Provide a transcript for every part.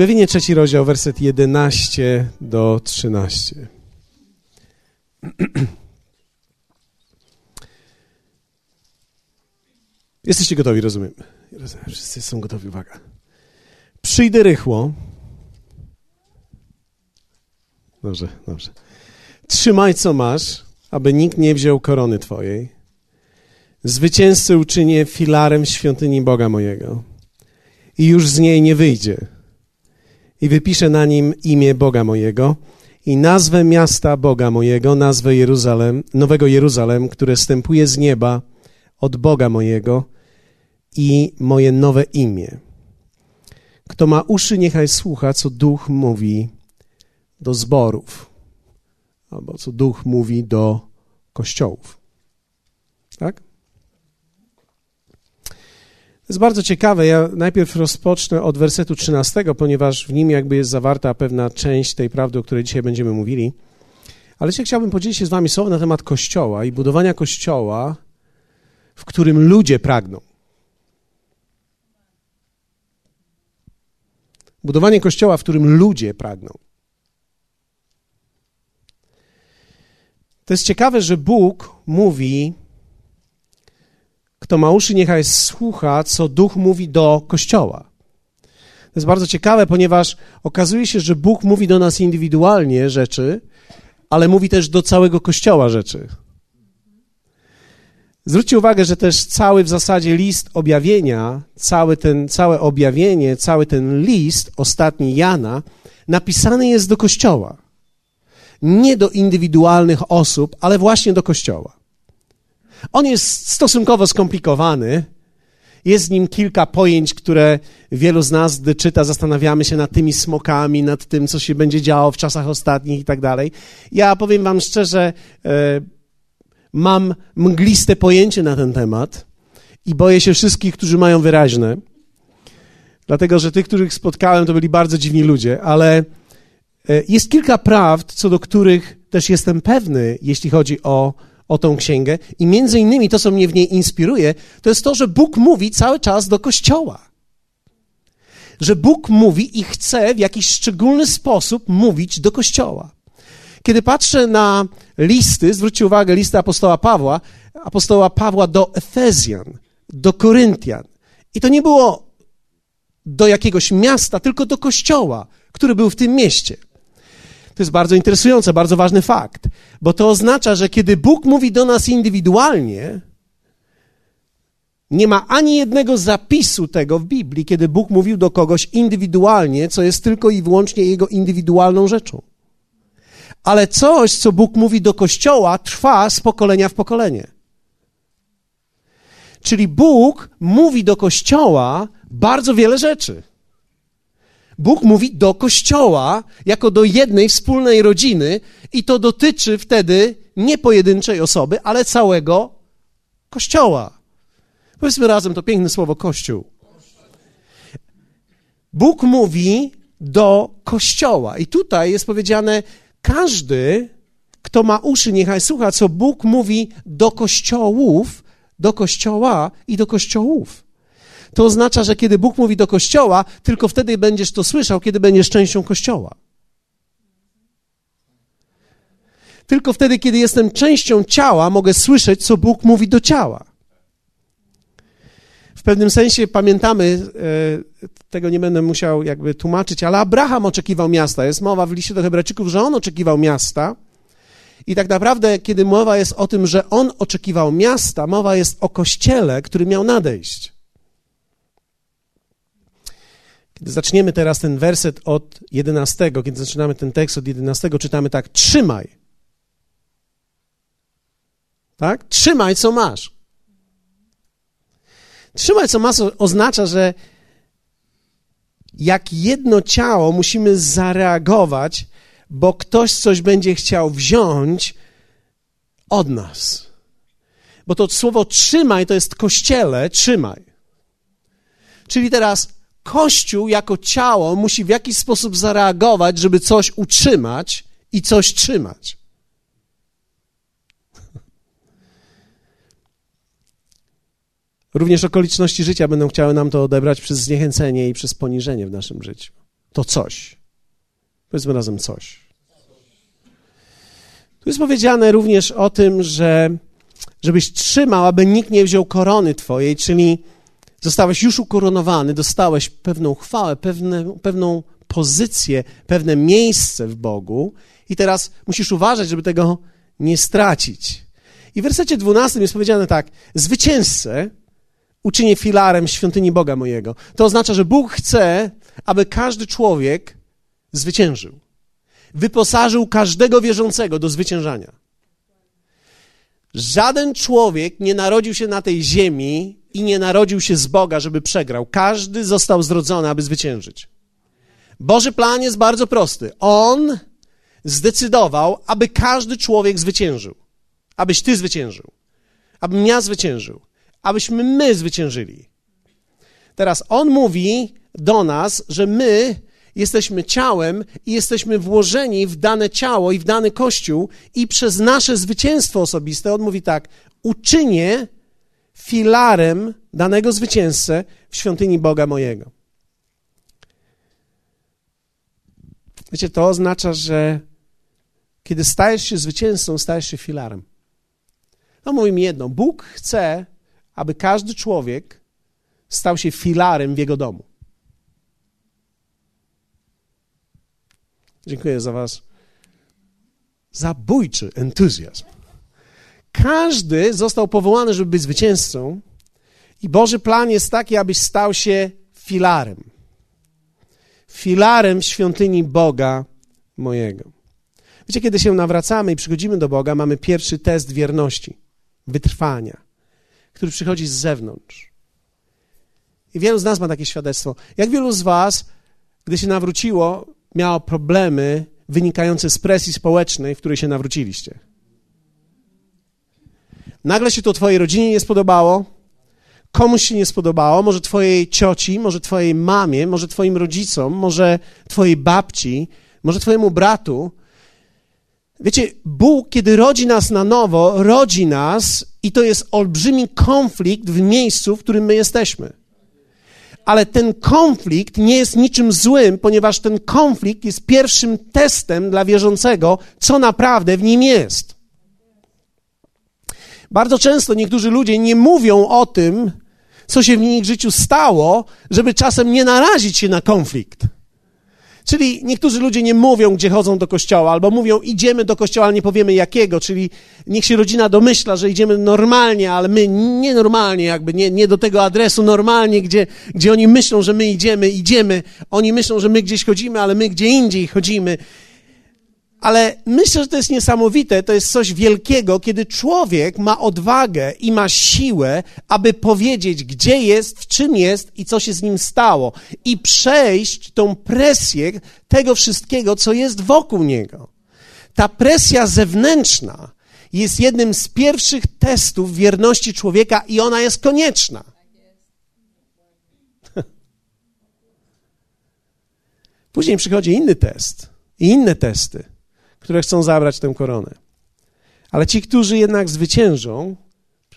Objawienie trzeci rozdział, werset 11 do 13. Jesteście gotowi, rozumiem. Wszyscy są gotowi, uwaga. Przyjdę rychło. Dobrze, dobrze. Trzymaj, co masz, aby nikt nie wziął korony twojej. Zwycięzcy uczynię filarem świątyni Boga mojego i już z niej nie wyjdzie. I wypiszę na nim imię Boga mojego i nazwę miasta Boga mojego, nazwę Jeruzalem, Nowego Jeruzalem, które stępuje z nieba od Boga mojego i moje nowe imię. Kto ma uszy, niechaj słucha, co duch mówi do zborów, albo co duch mówi do kościołów. Tak? Jest bardzo ciekawe. Ja najpierw rozpocznę od wersetu 13, ponieważ w nim jakby jest zawarta pewna część tej prawdy, o której dzisiaj będziemy mówili. Ale dzisiaj chciałbym podzielić się z wami słowem na temat kościoła i budowania kościoła, w którym ludzie pragną. Budowanie kościoła, w którym ludzie pragną. To jest ciekawe, że Bóg mówi kto ma uszy, niechaj słucha, co Duch mówi do Kościoła. To jest bardzo ciekawe, ponieważ okazuje się, że Bóg mówi do nas indywidualnie rzeczy, ale mówi też do całego Kościoła rzeczy. Zwróćcie uwagę, że też cały w zasadzie list objawienia, cały ten, całe objawienie, cały ten list, ostatni Jana, napisany jest do Kościoła. Nie do indywidualnych osób, ale właśnie do Kościoła. On jest stosunkowo skomplikowany. Jest w nim kilka pojęć, które wielu z nas, gdy czyta, zastanawiamy się nad tymi smokami, nad tym, co się będzie działo w czasach ostatnich i tak dalej. Ja powiem Wam szczerze, e, mam mgliste pojęcie na ten temat i boję się wszystkich, którzy mają wyraźne. Dlatego, że tych, których spotkałem, to byli bardzo dziwni ludzie, ale e, jest kilka prawd, co do których też jestem pewny, jeśli chodzi o o tą księgę i między innymi to, co mnie w niej inspiruje, to jest to, że Bóg mówi cały czas do Kościoła. Że Bóg mówi i chce w jakiś szczególny sposób mówić do Kościoła. Kiedy patrzę na listy, zwróćcie uwagę, listy apostoła Pawła, apostoła Pawła do Efezjan, do Koryntian. I to nie było do jakiegoś miasta, tylko do kościoła, który był w tym mieście. To jest bardzo interesujące, bardzo ważny fakt, bo to oznacza, że kiedy Bóg mówi do nas indywidualnie, nie ma ani jednego zapisu tego w Biblii, kiedy Bóg mówił do kogoś indywidualnie, co jest tylko i wyłącznie jego indywidualną rzeczą. Ale coś, co Bóg mówi do kościoła, trwa z pokolenia w pokolenie. Czyli Bóg mówi do kościoła bardzo wiele rzeczy. Bóg mówi do kościoła, jako do jednej wspólnej rodziny, i to dotyczy wtedy nie pojedynczej osoby, ale całego kościoła. Powiedzmy razem to piękne słowo kościół. Bóg mówi do kościoła. I tutaj jest powiedziane: każdy, kto ma uszy, niechaj słucha, co Bóg mówi do kościołów, do kościoła i do kościołów. To oznacza, że kiedy Bóg mówi do kościoła, tylko wtedy będziesz to słyszał, kiedy będziesz częścią kościoła. Tylko wtedy, kiedy jestem częścią ciała, mogę słyszeć, co Bóg mówi do ciała. W pewnym sensie pamiętamy, e, tego nie będę musiał jakby tłumaczyć, ale Abraham oczekiwał miasta. Jest mowa w liście do Hebrajczyków, że on oczekiwał miasta. I tak naprawdę, kiedy mowa jest o tym, że on oczekiwał miasta, mowa jest o kościele, który miał nadejść. Zaczniemy teraz ten werset od 11, kiedy zaczynamy ten tekst od 11, czytamy tak: Trzymaj. Tak? Trzymaj, co masz. Trzymaj, co masz, oznacza, że jak jedno ciało musimy zareagować, bo ktoś coś będzie chciał wziąć od nas. Bo to słowo trzymaj to jest kościele, trzymaj. Czyli teraz Kościół jako ciało musi w jakiś sposób zareagować, żeby coś utrzymać i coś trzymać. Również okoliczności życia będą chciały nam to odebrać przez zniechęcenie i przez poniżenie w naszym życiu. to coś. Powiedzmy razem coś. Tu jest powiedziane również o tym, że żebyś trzymał, aby nikt nie wziął korony twojej, czyli zostałeś już ukoronowany, dostałeś pewną chwałę, pewne, pewną pozycję, pewne miejsce w Bogu i teraz musisz uważać, żeby tego nie stracić. I w wersecie 12 jest powiedziane tak: Zwycięzcę uczynię filarem świątyni Boga mojego. To oznacza, że Bóg chce, aby każdy człowiek zwyciężył. Wyposażył każdego wierzącego do zwyciężania. Żaden człowiek nie narodził się na tej ziemi i nie narodził się z Boga, żeby przegrał. Każdy został zrodzony, aby zwyciężyć. Boży plan jest bardzo prosty. On zdecydował, aby każdy człowiek zwyciężył. Abyś ty zwyciężył. Abym ja zwyciężył. Abyśmy my zwyciężyli. Teraz on mówi do nas, że my jesteśmy ciałem i jesteśmy włożeni w dane ciało i w dany kościół i przez nasze zwycięstwo osobiste, on mówi tak, uczynię filarem danego zwycięzcę w świątyni Boga mojego. Wiecie, to oznacza, że kiedy stajesz się zwycięzcą, stajesz się filarem. No mówi mi jedno, Bóg chce, aby każdy człowiek stał się filarem w jego domu. Dziękuję za Was zabójczy entuzjazm. Każdy został powołany, żeby być zwycięzcą, i Boży plan jest taki, abyś stał się filarem. Filarem świątyni Boga mojego. Wiecie, kiedy się nawracamy i przychodzimy do Boga, mamy pierwszy test wierności, wytrwania, który przychodzi z zewnątrz. I wielu z nas ma takie świadectwo. Jak wielu z Was, gdy się nawróciło, miało problemy wynikające z presji społecznej, w której się nawróciliście. Nagle się to twojej rodzinie nie spodobało, komuś się nie spodobało, może twojej cioci, może twojej mamie, może twoim rodzicom, może twojej babci, może twojemu bratu. Wiecie, Bóg, kiedy rodzi nas na nowo, rodzi nas i to jest olbrzymi konflikt w miejscu, w którym my jesteśmy ale ten konflikt nie jest niczym złym, ponieważ ten konflikt jest pierwszym testem dla wierzącego, co naprawdę w nim jest. Bardzo często niektórzy ludzie nie mówią o tym, co się w ich życiu stało, żeby czasem nie narazić się na konflikt. Czyli niektórzy ludzie nie mówią, gdzie chodzą do kościoła, albo mówią, idziemy do kościoła, ale nie powiemy jakiego, czyli niech się rodzina domyśla, że idziemy normalnie, ale my nienormalnie, jakby nie, nie do tego adresu normalnie, gdzie, gdzie oni myślą, że my idziemy, idziemy. Oni myślą, że my gdzieś chodzimy, ale my gdzie indziej chodzimy. Ale myślę, że to jest niesamowite, to jest coś wielkiego, kiedy człowiek ma odwagę i ma siłę, aby powiedzieć, gdzie jest, w czym jest i co się z nim stało, i przejść tą presję tego wszystkiego, co jest wokół niego. Ta presja zewnętrzna jest jednym z pierwszych testów wierności człowieka i ona jest konieczna. Później przychodzi inny test i inne testy które chcą zabrać tę koronę. Ale ci, którzy jednak zwyciężą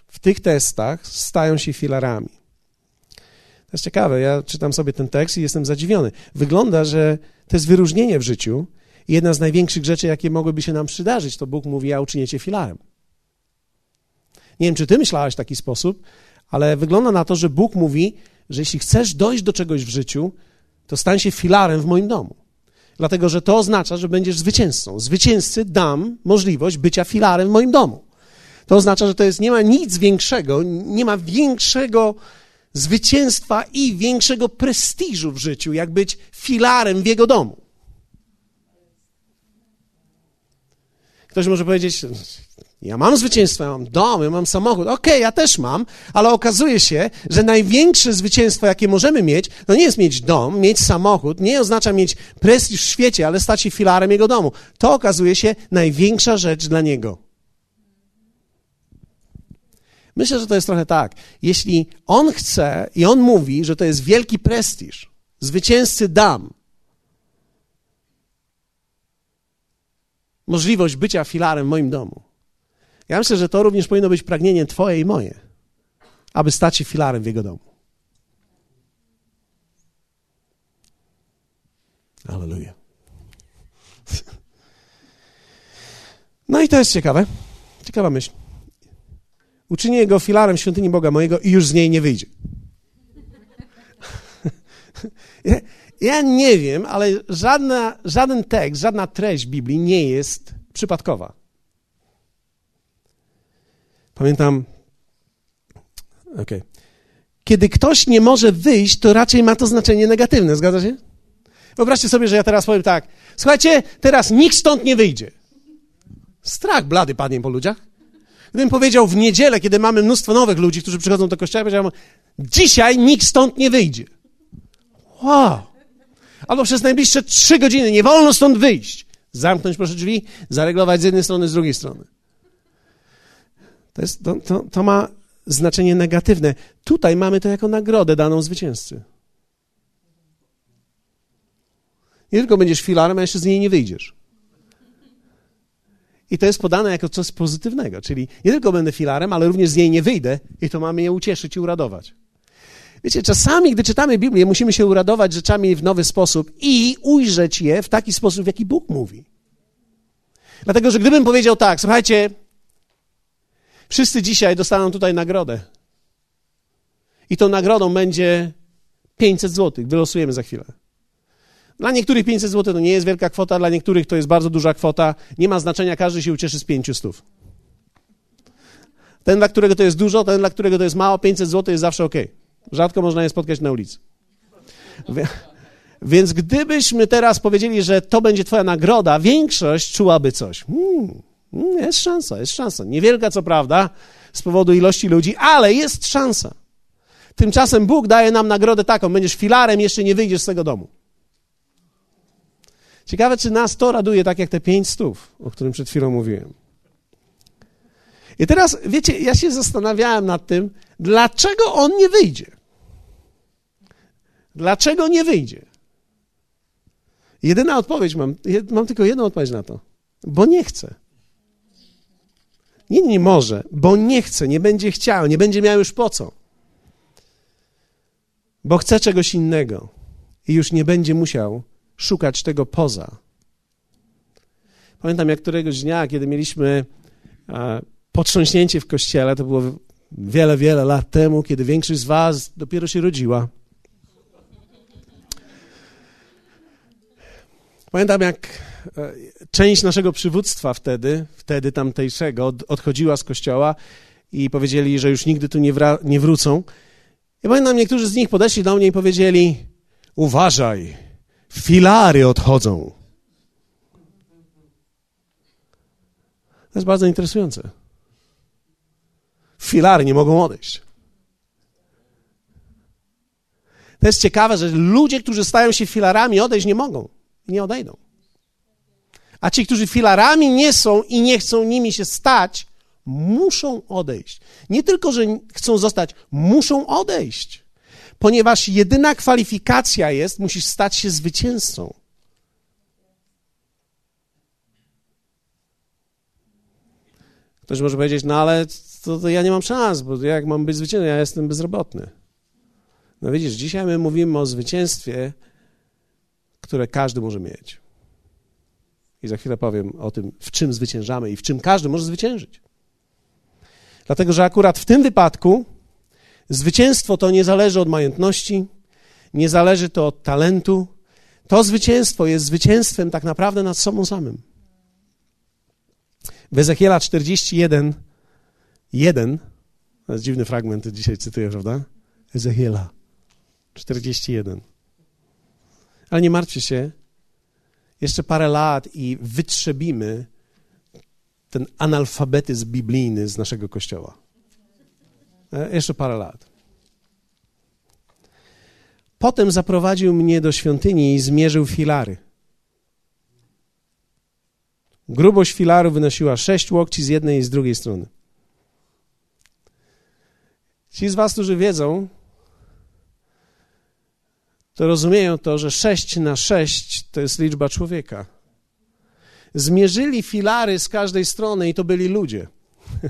w tych testach, stają się filarami. To jest ciekawe, ja czytam sobie ten tekst i jestem zadziwiony. Wygląda, że to jest wyróżnienie w życiu i jedna z największych rzeczy, jakie mogłyby się nam przydarzyć, to Bóg mówi, a uczyniecie filarem. Nie wiem, czy ty myślałeś w taki sposób, ale wygląda na to, że Bóg mówi, że jeśli chcesz dojść do czegoś w życiu, to stań się filarem w moim domu dlatego że to oznacza, że będziesz zwycięzcą. Zwycięzcy dam możliwość bycia filarem w moim domu. To oznacza, że to jest, nie ma nic większego, nie ma większego zwycięstwa i większego prestiżu w życiu, jak być filarem w jego domu. Ktoś może powiedzieć, ja mam zwycięstwo, ja mam dom, ja mam samochód. Okej, okay, ja też mam, ale okazuje się, że największe zwycięstwo, jakie możemy mieć, to nie jest mieć dom, mieć samochód, nie oznacza mieć prestiż w świecie, ale stać się filarem jego domu. To okazuje się największa rzecz dla niego. Myślę, że to jest trochę tak. Jeśli on chce i on mówi, że to jest wielki prestiż, zwycięzcy dam, możliwość bycia filarem w moim domu ja myślę, że to również powinno być pragnienie Twoje i moje, aby stać się filarem w Jego domu. Aleluja. No i to jest ciekawe. Ciekawa myśl. Uczynię go filarem świątyni Boga mojego i już z niej nie wyjdzie. Ja, ja nie wiem, ale żadna, żaden tekst, żadna treść Biblii nie jest przypadkowa. Pamiętam. Okay. Kiedy ktoś nie może wyjść, to raczej ma to znaczenie negatywne, zgadza się? Wyobraźcie sobie, że ja teraz powiem tak. Słuchajcie, teraz nikt stąd nie wyjdzie. Strach blady padnie po ludziach. Gdybym powiedział w niedzielę, kiedy mamy mnóstwo nowych ludzi, którzy przychodzą do kościoła, powiedziałem, dzisiaj nikt stąd nie wyjdzie. Wow. Albo przez najbliższe trzy godziny nie wolno stąd wyjść. Zamknąć proszę drzwi, zareglować z jednej strony, z drugiej strony. To, jest, to, to, to ma znaczenie negatywne. Tutaj mamy to jako nagrodę daną zwycięzcy. Nie tylko będziesz filarem, a jeszcze z niej nie wyjdziesz. I to jest podane jako coś pozytywnego, czyli nie tylko będę filarem, ale również z niej nie wyjdę i to mamy je ucieszyć i uradować. Wiecie, czasami, gdy czytamy Biblię, musimy się uradować rzeczami w nowy sposób i ujrzeć je w taki sposób, w jaki Bóg mówi. Dlatego, że gdybym powiedział tak, słuchajcie, wszyscy dzisiaj dostaną tutaj nagrodę. I tą nagrodą będzie 500 zł. Wylosujemy za chwilę. Dla niektórych 500 zł to nie jest wielka kwota, dla niektórych to jest bardzo duża kwota. Nie ma znaczenia, każdy się ucieszy z 500. Ten, dla którego to jest dużo, ten, dla którego to jest mało, 500 zł jest zawsze ok. Rzadko można je spotkać na ulicy. Więc gdybyśmy teraz powiedzieli, że to będzie Twoja nagroda, większość czułaby coś. Hmm, jest szansa, jest szansa. Niewielka, co prawda, z powodu ilości ludzi, ale jest szansa. Tymczasem Bóg daje nam nagrodę taką: będziesz filarem, jeszcze nie wyjdziesz z tego domu. Ciekawe, czy nas to raduje tak jak te pięć stów, o którym przed chwilą mówiłem. I teraz, wiecie, ja się zastanawiałem nad tym, dlaczego on nie wyjdzie. Dlaczego nie wyjdzie? Jedyna odpowiedź mam, mam tylko jedną odpowiedź na to. Bo nie chce. Nie, nie może, bo nie chce, nie będzie chciał, nie będzie miał już po co. Bo chce czegoś innego i już nie będzie musiał szukać tego poza. Pamiętam jak któregoś dnia, kiedy mieliśmy potrząśnięcie w kościele, to było wiele, wiele lat temu, kiedy większość z Was dopiero się rodziła. Pamiętam, jak e, część naszego przywództwa wtedy, wtedy tamtejszego, odchodziła z kościoła i powiedzieli, że już nigdy tu nie, wra- nie wrócą. I pamiętam, niektórzy z nich podeszli do mnie i powiedzieli: Uważaj, filary odchodzą. To jest bardzo interesujące. Filary nie mogą odejść. To jest ciekawe, że ludzie, którzy stają się filarami, odejść nie mogą nie odejdą. A ci, którzy filarami nie są i nie chcą nimi się stać, muszą odejść. Nie tylko, że chcą zostać, muszą odejść ponieważ jedyna kwalifikacja jest, musisz stać się zwycięzcą. Ktoś może powiedzieć, no ale to, to ja nie mam szans, bo jak mam być zwycięzcą, ja jestem bezrobotny. No widzisz, dzisiaj my mówimy o zwycięstwie, które każdy może mieć. I za chwilę powiem o tym, w czym zwyciężamy i w czym każdy może zwyciężyć. Dlatego, że akurat w tym wypadku Zwycięstwo to nie zależy od majątności, nie zależy to od talentu. To zwycięstwo jest zwycięstwem tak naprawdę nad sobą samym. W Ezechiela 41, 1, to jest dziwny fragment, dzisiaj cytuję, prawda? Ezechiela 41. Ale nie martwcie się, jeszcze parę lat i wytrzebimy ten analfabetyzm biblijny z naszego kościoła. E, jeszcze parę lat. Potem zaprowadził mnie do świątyni i zmierzył filary. Grubość filaru wynosiła sześć łokci z jednej i z drugiej strony. Ci z Was, którzy wiedzą, to rozumieją to, że sześć na sześć to jest liczba człowieka. Zmierzyli filary z każdej strony i to byli ludzie.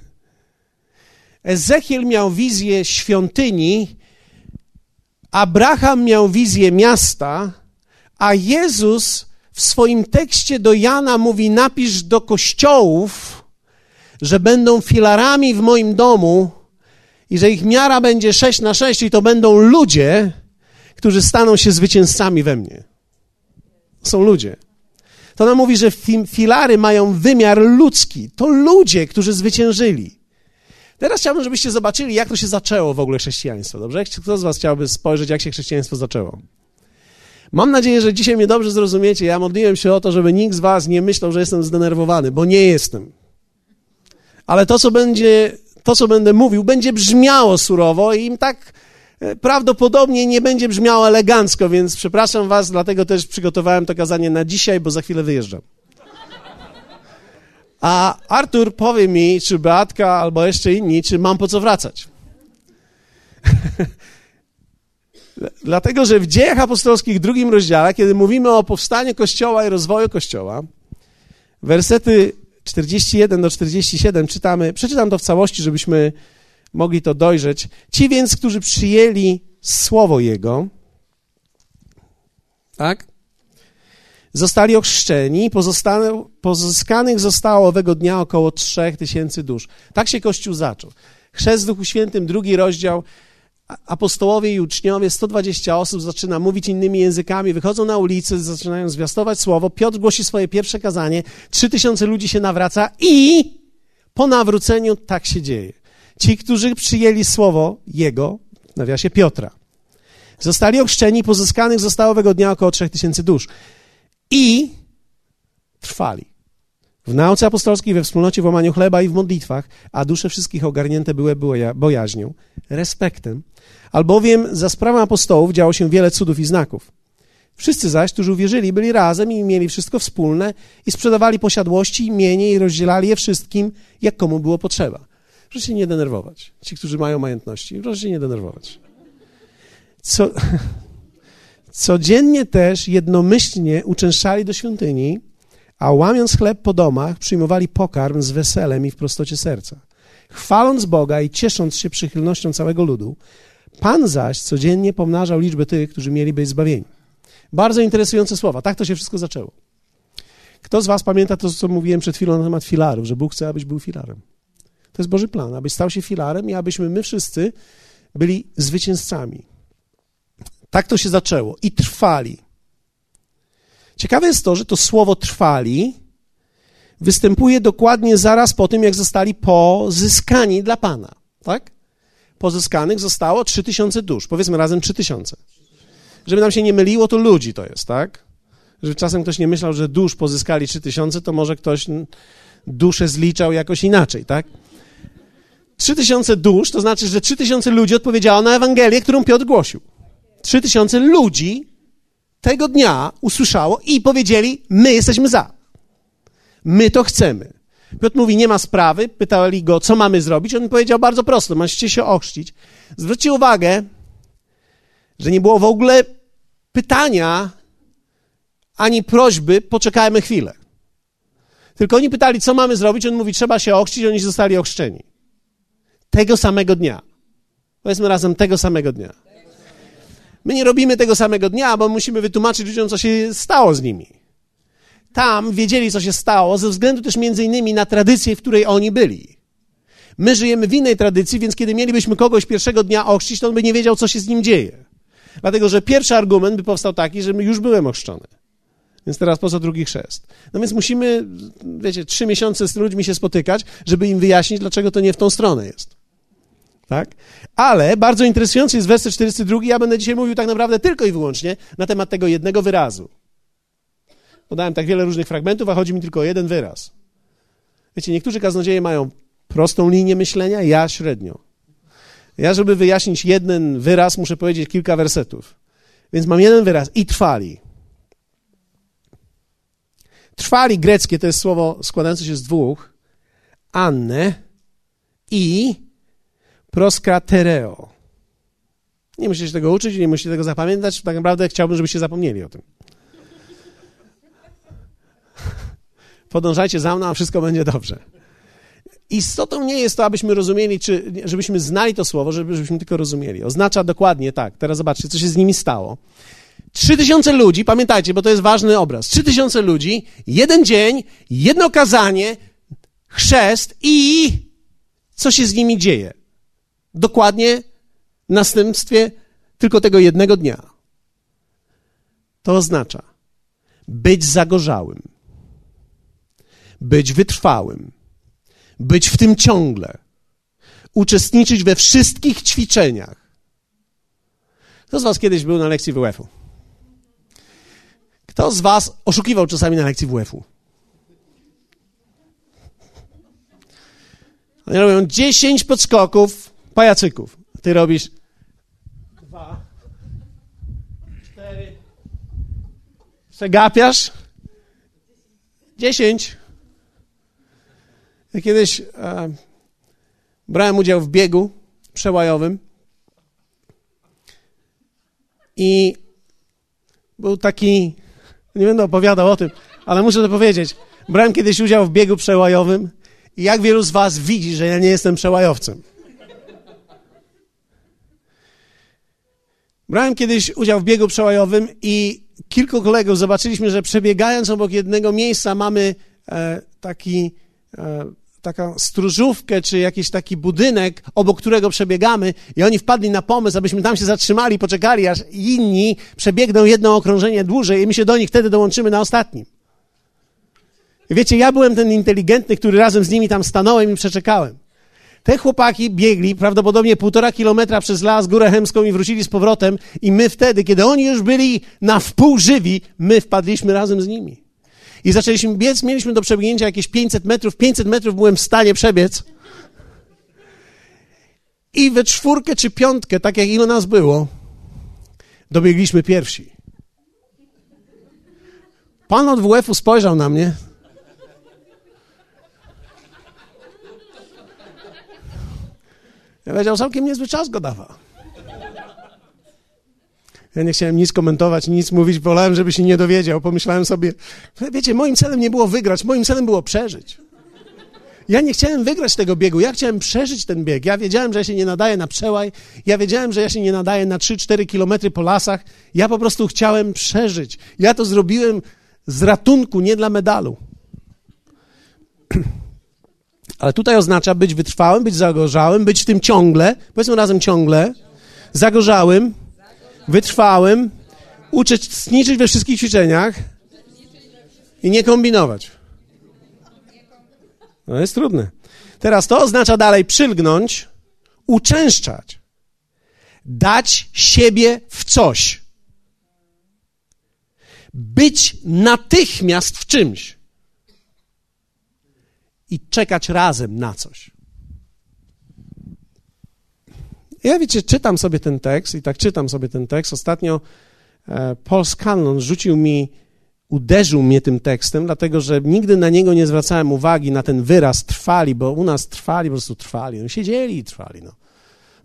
Ezechiel miał wizję świątyni, Abraham miał wizję miasta, A Jezus w swoim tekście do Jana mówi: napisz do kościołów, że będą filarami w moim domu i że ich miara będzie 6 na 6 i to będą ludzie, którzy staną się zwycięzcami we mnie. Są ludzie. To nam mówi, że filary mają wymiar ludzki. To ludzie, którzy zwyciężyli. Teraz chciałbym, żebyście zobaczyli, jak to się zaczęło w ogóle chrześcijaństwo. Dobrze? Kto z Was chciałby spojrzeć, jak się chrześcijaństwo zaczęło? Mam nadzieję, że dzisiaj mnie dobrze zrozumiecie. Ja modliłem się o to, żeby nikt z Was nie myślał, że jestem zdenerwowany, bo nie jestem. Ale to, co będzie, to, co będę mówił, będzie brzmiało surowo i im tak prawdopodobnie nie będzie brzmiało elegancko, więc przepraszam Was, dlatego też przygotowałem to kazanie na dzisiaj, bo za chwilę wyjeżdżam. A Artur powie mi, czy Beatka, albo jeszcze inni, czy mam po co wracać. Dlatego, że w dziejach apostolskich, drugim rozdziale, kiedy mówimy o powstaniu Kościoła i rozwoju Kościoła, wersety 41 do 47 czytamy, przeczytam to w całości, żebyśmy mogli to dojrzeć. Ci więc, którzy przyjęli słowo Jego, tak? Zostali ochrzczeni, pozyskanych zostało owego dnia około 3000 dusz. Tak się Kościół zaczął. Chrzest w Duchu Świętym, drugi rozdział, apostołowie i uczniowie, 120 osób zaczyna mówić innymi językami, wychodzą na ulicę, zaczynają zwiastować słowo. Piotr głosi swoje pierwsze kazanie, 3000 ludzi się nawraca i po nawróceniu tak się dzieje. Ci, którzy przyjęli słowo Jego, w nawiasie Piotra, zostali ochrzczeni, pozyskanych zostało owego dnia około 3000 dusz. I trwali. W nauce apostolskiej, we wspólnocie, w łamaniu chleba i w modlitwach, a dusze wszystkich ogarnięte były bojaźnią, respektem, albowiem za sprawą apostołów działo się wiele cudów i znaków. Wszyscy zaś, którzy uwierzyli, byli razem i mieli wszystko wspólne i sprzedawali posiadłości i mienie i rozdzielali je wszystkim, jak komu było potrzeba. Proszę się nie denerwować. Ci, którzy mają majątności, proszę się nie denerwować. Co, codziennie też jednomyślnie uczęszczali do świątyni, a łamiąc chleb po domach, przyjmowali pokarm z weselem i w prostocie serca. Chwaląc Boga i ciesząc się przychylnością całego ludu, Pan zaś codziennie pomnażał liczbę tych, którzy mieli być zbawieni. Bardzo interesujące słowa. Tak to się wszystko zaczęło. Kto z Was pamięta to, co mówiłem przed chwilą na temat filarów, że Bóg chce, abyś był filarem? To jest Boży plan, abyś stał się filarem i abyśmy my wszyscy byli zwycięzcami. Tak to się zaczęło i trwali. Ciekawe jest to, że to słowo trwali występuje dokładnie zaraz po tym, jak zostali pozyskani dla Pana. Tak? Pozyskanych zostało 3000 dusz. Powiedzmy razem 3000. Żeby nam się nie myliło, to ludzi to jest, tak? Żeby czasem ktoś nie myślał, że dusz pozyskali 3000, to może ktoś duszę zliczał jakoś inaczej, tak? 3000 dusz to znaczy, że 3000 ludzi odpowiedziało na Ewangelię, którą Piotr głosił. 3000 ludzi tego dnia usłyszało i powiedzieli: My jesteśmy za. My to chcemy. Piotr mówi: Nie ma sprawy. Pytali go, co mamy zrobić. On powiedział bardzo prosto: Macie się ochrzcić. Zwróćcie uwagę, że nie było w ogóle pytania ani prośby, poczekajmy chwilę. Tylko oni pytali, co mamy zrobić. On mówi: Trzeba się ochrzcić. Oni zostali ochrzczeni. Tego samego dnia. Powiedzmy razem, tego samego dnia. My nie robimy tego samego dnia, bo musimy wytłumaczyć ludziom, co się stało z nimi. Tam wiedzieli, co się stało, ze względu też między innymi na tradycję, w której oni byli. My żyjemy w innej tradycji, więc kiedy mielibyśmy kogoś pierwszego dnia ochrzcić, to on by nie wiedział, co się z nim dzieje. Dlatego, że pierwszy argument by powstał taki, że już byłem ochrzczony. Więc teraz po co drugi chrzest? No więc musimy, wiecie, trzy miesiące z ludźmi się spotykać, żeby im wyjaśnić, dlaczego to nie w tą stronę jest. Tak? Ale bardzo interesujący jest werset 42. Ja będę dzisiaj mówił tak naprawdę tylko i wyłącznie na temat tego jednego wyrazu. Podałem tak wiele różnych fragmentów, a chodzi mi tylko o jeden wyraz. Wiecie, niektórzy kaznodzieje mają prostą linię myślenia, ja średnio. Ja, żeby wyjaśnić jeden wyraz, muszę powiedzieć kilka wersetów. Więc mam jeden wyraz i trwali. Trwali greckie to jest słowo składające się z dwóch. Anne i proskratereo. Nie musicie tego uczyć, nie musicie tego zapamiętać. Tak naprawdę chciałbym, żebyście zapomnieli o tym. Podążajcie za mną, a wszystko będzie dobrze. Istotą nie jest to, abyśmy rozumieli, czy żebyśmy znali to słowo, żebyśmy tylko rozumieli. Oznacza dokładnie tak. Teraz zobaczcie, co się z nimi stało. Trzy tysiące ludzi, pamiętajcie, bo to jest ważny obraz. Trzy tysiące ludzi, jeden dzień, jedno kazanie, chrzest i co się z nimi dzieje. Dokładnie w następstwie tylko tego jednego dnia. To oznacza być zagorzałym, być wytrwałym, być w tym ciągle, uczestniczyć we wszystkich ćwiczeniach. Kto z Was kiedyś był na lekcji WF-u? Kto z Was oszukiwał czasami na lekcji WF-u? Oni robią 10 podskoków pajacyków. Ty robisz dwa, cztery, przegapiasz, dziesięć. Ja kiedyś e, brałem udział w biegu przełajowym i był taki, nie będę opowiadał o tym, ale muszę to powiedzieć. Brałem kiedyś udział w biegu przełajowym i jak wielu z was widzi, że ja nie jestem przełajowcem? Brałem kiedyś udział w biegu przełajowym i kilku kolegów zobaczyliśmy, że przebiegając obok jednego miejsca mamy e, taki, e, taką stróżówkę czy jakiś taki budynek, obok którego przebiegamy i oni wpadli na pomysł, abyśmy tam się zatrzymali, poczekali, aż inni przebiegną jedno okrążenie dłużej i my się do nich wtedy dołączymy na ostatnim. Wiecie, ja byłem ten inteligentny, który razem z nimi tam stanąłem i przeczekałem. Te chłopaki biegli prawdopodobnie półtora kilometra przez las, górę chemską i wrócili z powrotem i my wtedy, kiedy oni już byli na wpół żywi, my wpadliśmy razem z nimi. I zaczęliśmy biec, mieliśmy do przebiegnięcia jakieś 500 metrów, 500 metrów byłem w stanie przebiec. I we czwórkę czy piątkę, tak jak ilu nas było, dobiegliśmy pierwsi. Pan od WF-u spojrzał na mnie, Ja wiedział, całkiem niezły czas go dawał. Ja nie chciałem nic komentować, nic mówić, wolałem, żeby się nie dowiedział. Pomyślałem sobie, wiecie, moim celem nie było wygrać, moim celem było przeżyć. Ja nie chciałem wygrać tego biegu, ja chciałem przeżyć ten bieg. Ja wiedziałem, że ja się nie nadaję na przełaj, ja wiedziałem, że ja się nie nadaję na 3-4 kilometry po lasach. Ja po prostu chciałem przeżyć. Ja to zrobiłem z ratunku, nie dla medalu. Ale tutaj oznacza być wytrwałym, być zagorzałym, być w tym ciągle, powiedzmy razem ciągle, zagorzałym, wytrwałym, uczestniczyć we wszystkich ćwiczeniach i nie kombinować. No jest trudne. Teraz to oznacza dalej przylgnąć, uczęszczać, dać siebie w coś. Być natychmiast w czymś i czekać razem na coś. Ja wiecie, czytam sobie ten tekst i tak czytam sobie ten tekst. Ostatnio e, Paul Scanlon rzucił mi, uderzył mnie tym tekstem, dlatego że nigdy na niego nie zwracałem uwagi, na ten wyraz trwali, bo u nas trwali, po prostu trwali. No, siedzieli i trwali. No.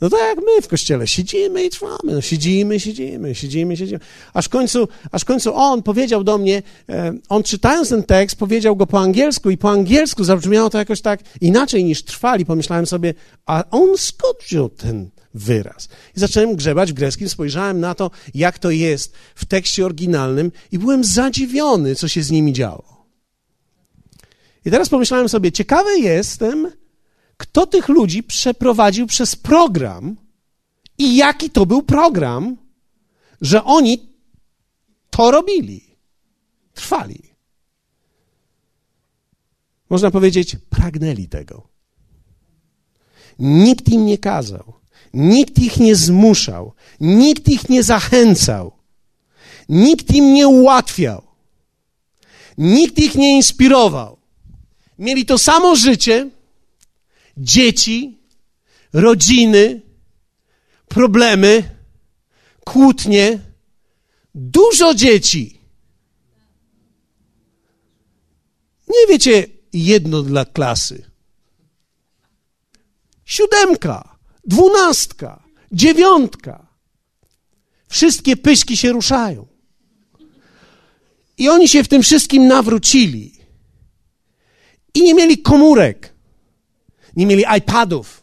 No tak jak my w kościele, siedzimy i trwamy, no siedzimy, siedzimy, siedzimy, siedzimy. Aż w końcu, aż w końcu on powiedział do mnie, e, on czytając ten tekst, powiedział go po angielsku i po angielsku zabrzmiało to jakoś tak inaczej niż trwali. Pomyślałem sobie, a on skąd ten wyraz? I zacząłem grzebać w greckim, spojrzałem na to, jak to jest w tekście oryginalnym i byłem zadziwiony, co się z nimi działo. I teraz pomyślałem sobie, ciekawy jestem, kto tych ludzi przeprowadził przez program i jaki to był program, że oni to robili, trwali. Można powiedzieć, pragnęli tego. Nikt im nie kazał, nikt ich nie zmuszał, nikt ich nie zachęcał, nikt im nie ułatwiał, nikt ich nie inspirował. Mieli to samo życie, dzieci, rodziny, problemy, kłótnie, dużo dzieci. Nie wiecie, jedno dla klasy. Siódemka, dwunastka, dziewiątka. Wszystkie pyśki się ruszają. I oni się w tym wszystkim nawrócili. I nie mieli komórek nie mieli iPadów,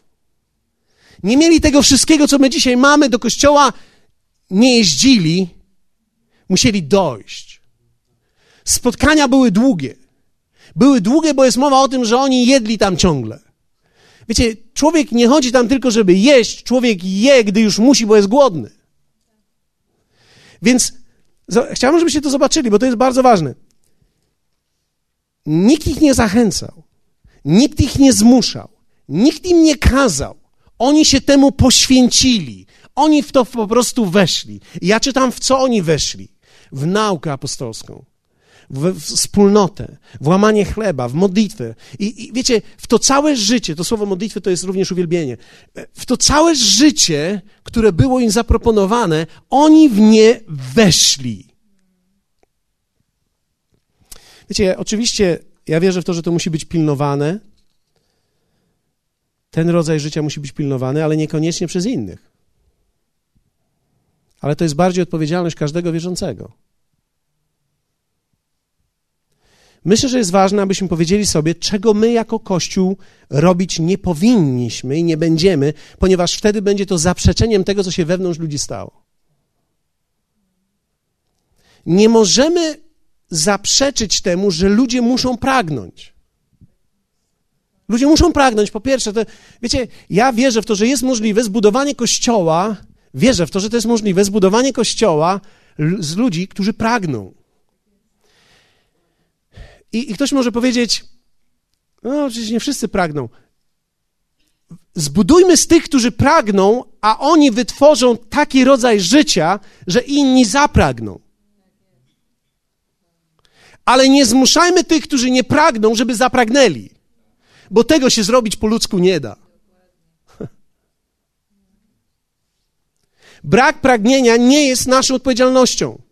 nie mieli tego wszystkiego, co my dzisiaj mamy, do kościoła nie jeździli, musieli dojść. Spotkania były długie. Były długie, bo jest mowa o tym, że oni jedli tam ciągle. Wiecie, człowiek nie chodzi tam tylko, żeby jeść, człowiek je, gdy już musi, bo jest głodny. Więc chciałbym, żebyście to zobaczyli, bo to jest bardzo ważne. Nikt ich nie zachęcał, nikt ich nie zmuszał, nikt im nie kazał. Oni się temu poświęcili. Oni w to po prostu weszli. ja czytam, w co oni weszli. W naukę apostolską w, wspólnotę, w łamanie chleba, w modlitwę. I, I, wiecie, w to całe życie, to słowo modlitwy to jest również uwielbienie, w to całe życie, które było im zaproponowane, oni w nie weszli. Wiecie, oczywiście ja wierzę w to, że to musi być pilnowane. Ten rodzaj życia musi być pilnowany, ale niekoniecznie przez innych. Ale to jest bardziej odpowiedzialność każdego wierzącego. Myślę, że jest ważne, abyśmy powiedzieli sobie, czego my jako Kościół robić nie powinniśmy i nie będziemy, ponieważ wtedy będzie to zaprzeczeniem tego, co się wewnątrz ludzi stało. Nie możemy zaprzeczyć temu, że ludzie muszą pragnąć. Ludzie muszą pragnąć. Po pierwsze, to, wiecie, ja wierzę w to, że jest możliwe zbudowanie kościoła, wierzę w to, że to jest możliwe zbudowanie kościoła z ludzi, którzy pragną. I, I ktoś może powiedzieć, no przecież nie wszyscy pragną. Zbudujmy z tych, którzy pragną, a oni wytworzą taki rodzaj życia, że inni zapragną. Ale nie zmuszajmy tych, którzy nie pragną, żeby zapragnęli, bo tego się zrobić po ludzku nie da. Brak pragnienia nie jest naszą odpowiedzialnością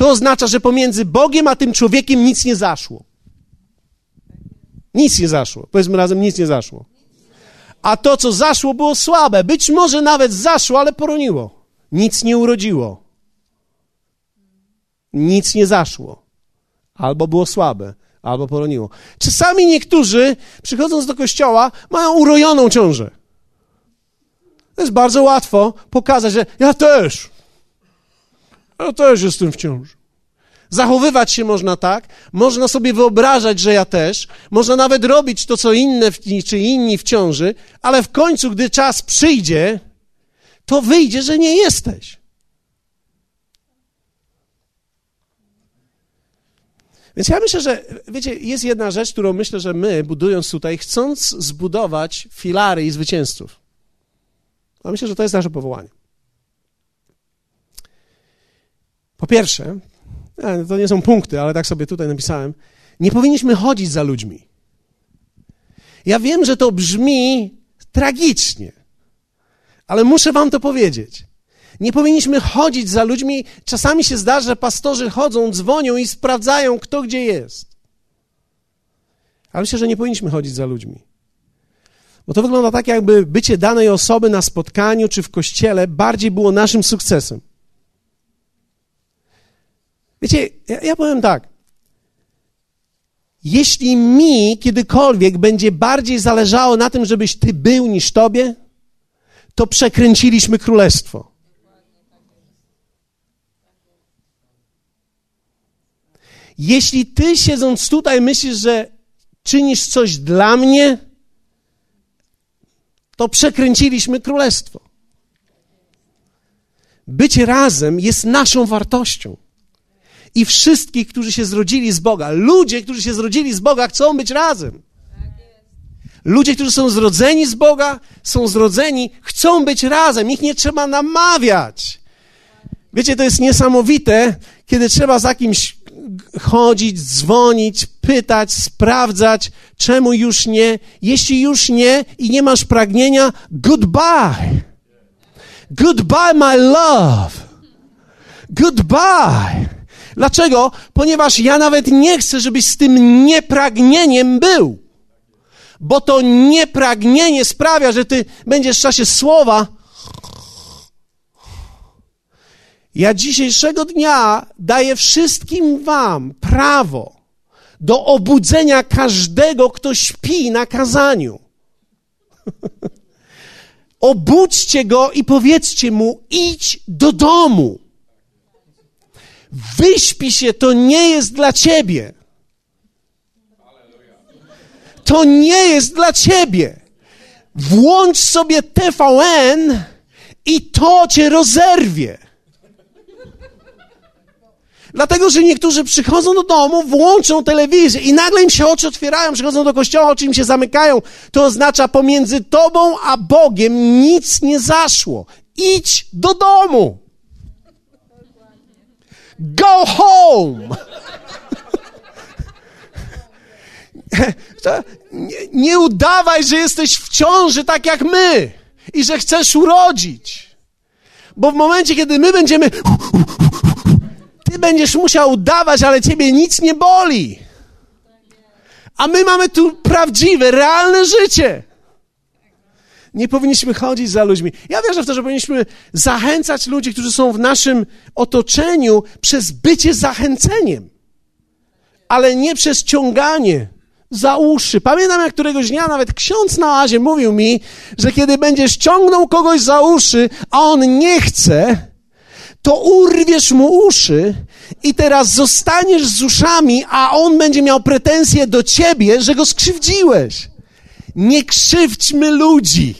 to oznacza, że pomiędzy Bogiem a tym człowiekiem nic nie zaszło. Nic nie zaszło. Powiedzmy razem, nic nie zaszło. A to, co zaszło, było słabe. Być może nawet zaszło, ale poroniło. Nic nie urodziło. Nic nie zaszło. Albo było słabe, albo poroniło. Czasami niektórzy, przychodząc do kościoła, mają urojoną ciążę. To jest bardzo łatwo pokazać, że ja też. Ja też jestem w ciąży. Zachowywać się można tak, można sobie wyobrażać, że ja też, można nawet robić to, co inne czy inni w ciąży, ale w końcu, gdy czas przyjdzie, to wyjdzie, że nie jesteś. Więc ja myślę, że, wiecie, jest jedna rzecz, którą myślę, że my, budując tutaj, chcąc zbudować filary i zwycięzców, a myślę, że to jest nasze powołanie. Po pierwsze, e, to nie są punkty, ale tak sobie tutaj napisałem, nie powinniśmy chodzić za ludźmi. Ja wiem, że to brzmi tragicznie, ale muszę wam to powiedzieć. Nie powinniśmy chodzić za ludźmi. Czasami się zdarza, że pastorzy chodzą, dzwonią i sprawdzają, kto gdzie jest. Ale myślę, że nie powinniśmy chodzić za ludźmi. Bo to wygląda tak, jakby bycie danej osoby na spotkaniu czy w kościele bardziej było naszym sukcesem. Wiecie, ja, ja powiem tak. Jeśli mi kiedykolwiek będzie bardziej zależało na tym, żebyś ty był niż tobie, to przekręciliśmy królestwo. Jeśli ty siedząc tutaj myślisz, że czynisz coś dla mnie, to przekręciliśmy królestwo. Być razem jest naszą wartością i wszystkich, którzy się zrodzili z Boga. Ludzie, którzy się zrodzili z Boga, chcą być razem. Ludzie, którzy są zrodzeni z Boga, są zrodzeni, chcą być razem. Ich nie trzeba namawiać. Wiecie, to jest niesamowite, kiedy trzeba za kimś chodzić, dzwonić, pytać, sprawdzać, czemu już nie. Jeśli już nie i nie masz pragnienia, goodbye. Goodbye, my love. Goodbye. Dlaczego? Ponieważ ja nawet nie chcę, żebyś z tym niepragnieniem był. Bo to niepragnienie sprawia, że ty będziesz w czasie słowa. Ja dzisiejszego dnia daję wszystkim wam prawo do obudzenia każdego, kto śpi na kazaniu. Obudźcie go i powiedzcie mu: idź do domu. Wyśpi się, to nie jest dla ciebie. To nie jest dla ciebie. Włącz sobie TVN i to cię rozerwie. Dlatego, że niektórzy przychodzą do domu, włączą telewizję i nagle im się oczy otwierają, przychodzą do kościoła, oczy im się zamykają. To oznacza pomiędzy tobą a Bogiem nic nie zaszło. Idź do domu. Go home. Nie, nie udawaj, że jesteś w ciąży tak jak my i że chcesz urodzić. Bo w momencie, kiedy my będziemy będziesz musiał udawać, ale ciebie nic nie boli. A my mamy tu prawdziwe, realne życie. Nie powinniśmy chodzić za ludźmi. Ja wierzę w to, że powinniśmy zachęcać ludzi, którzy są w naszym otoczeniu przez bycie zachęceniem, ale nie przez ciąganie za uszy. Pamiętam, jak któregoś dnia nawet ksiądz na oazie mówił mi, że kiedy będziesz ciągnął kogoś za uszy, a on nie chce, to urwiesz mu uszy i teraz zostaniesz z uszami, a on będzie miał pretensje do ciebie, że go skrzywdziłeś. Nie krzywdźmy ludzi.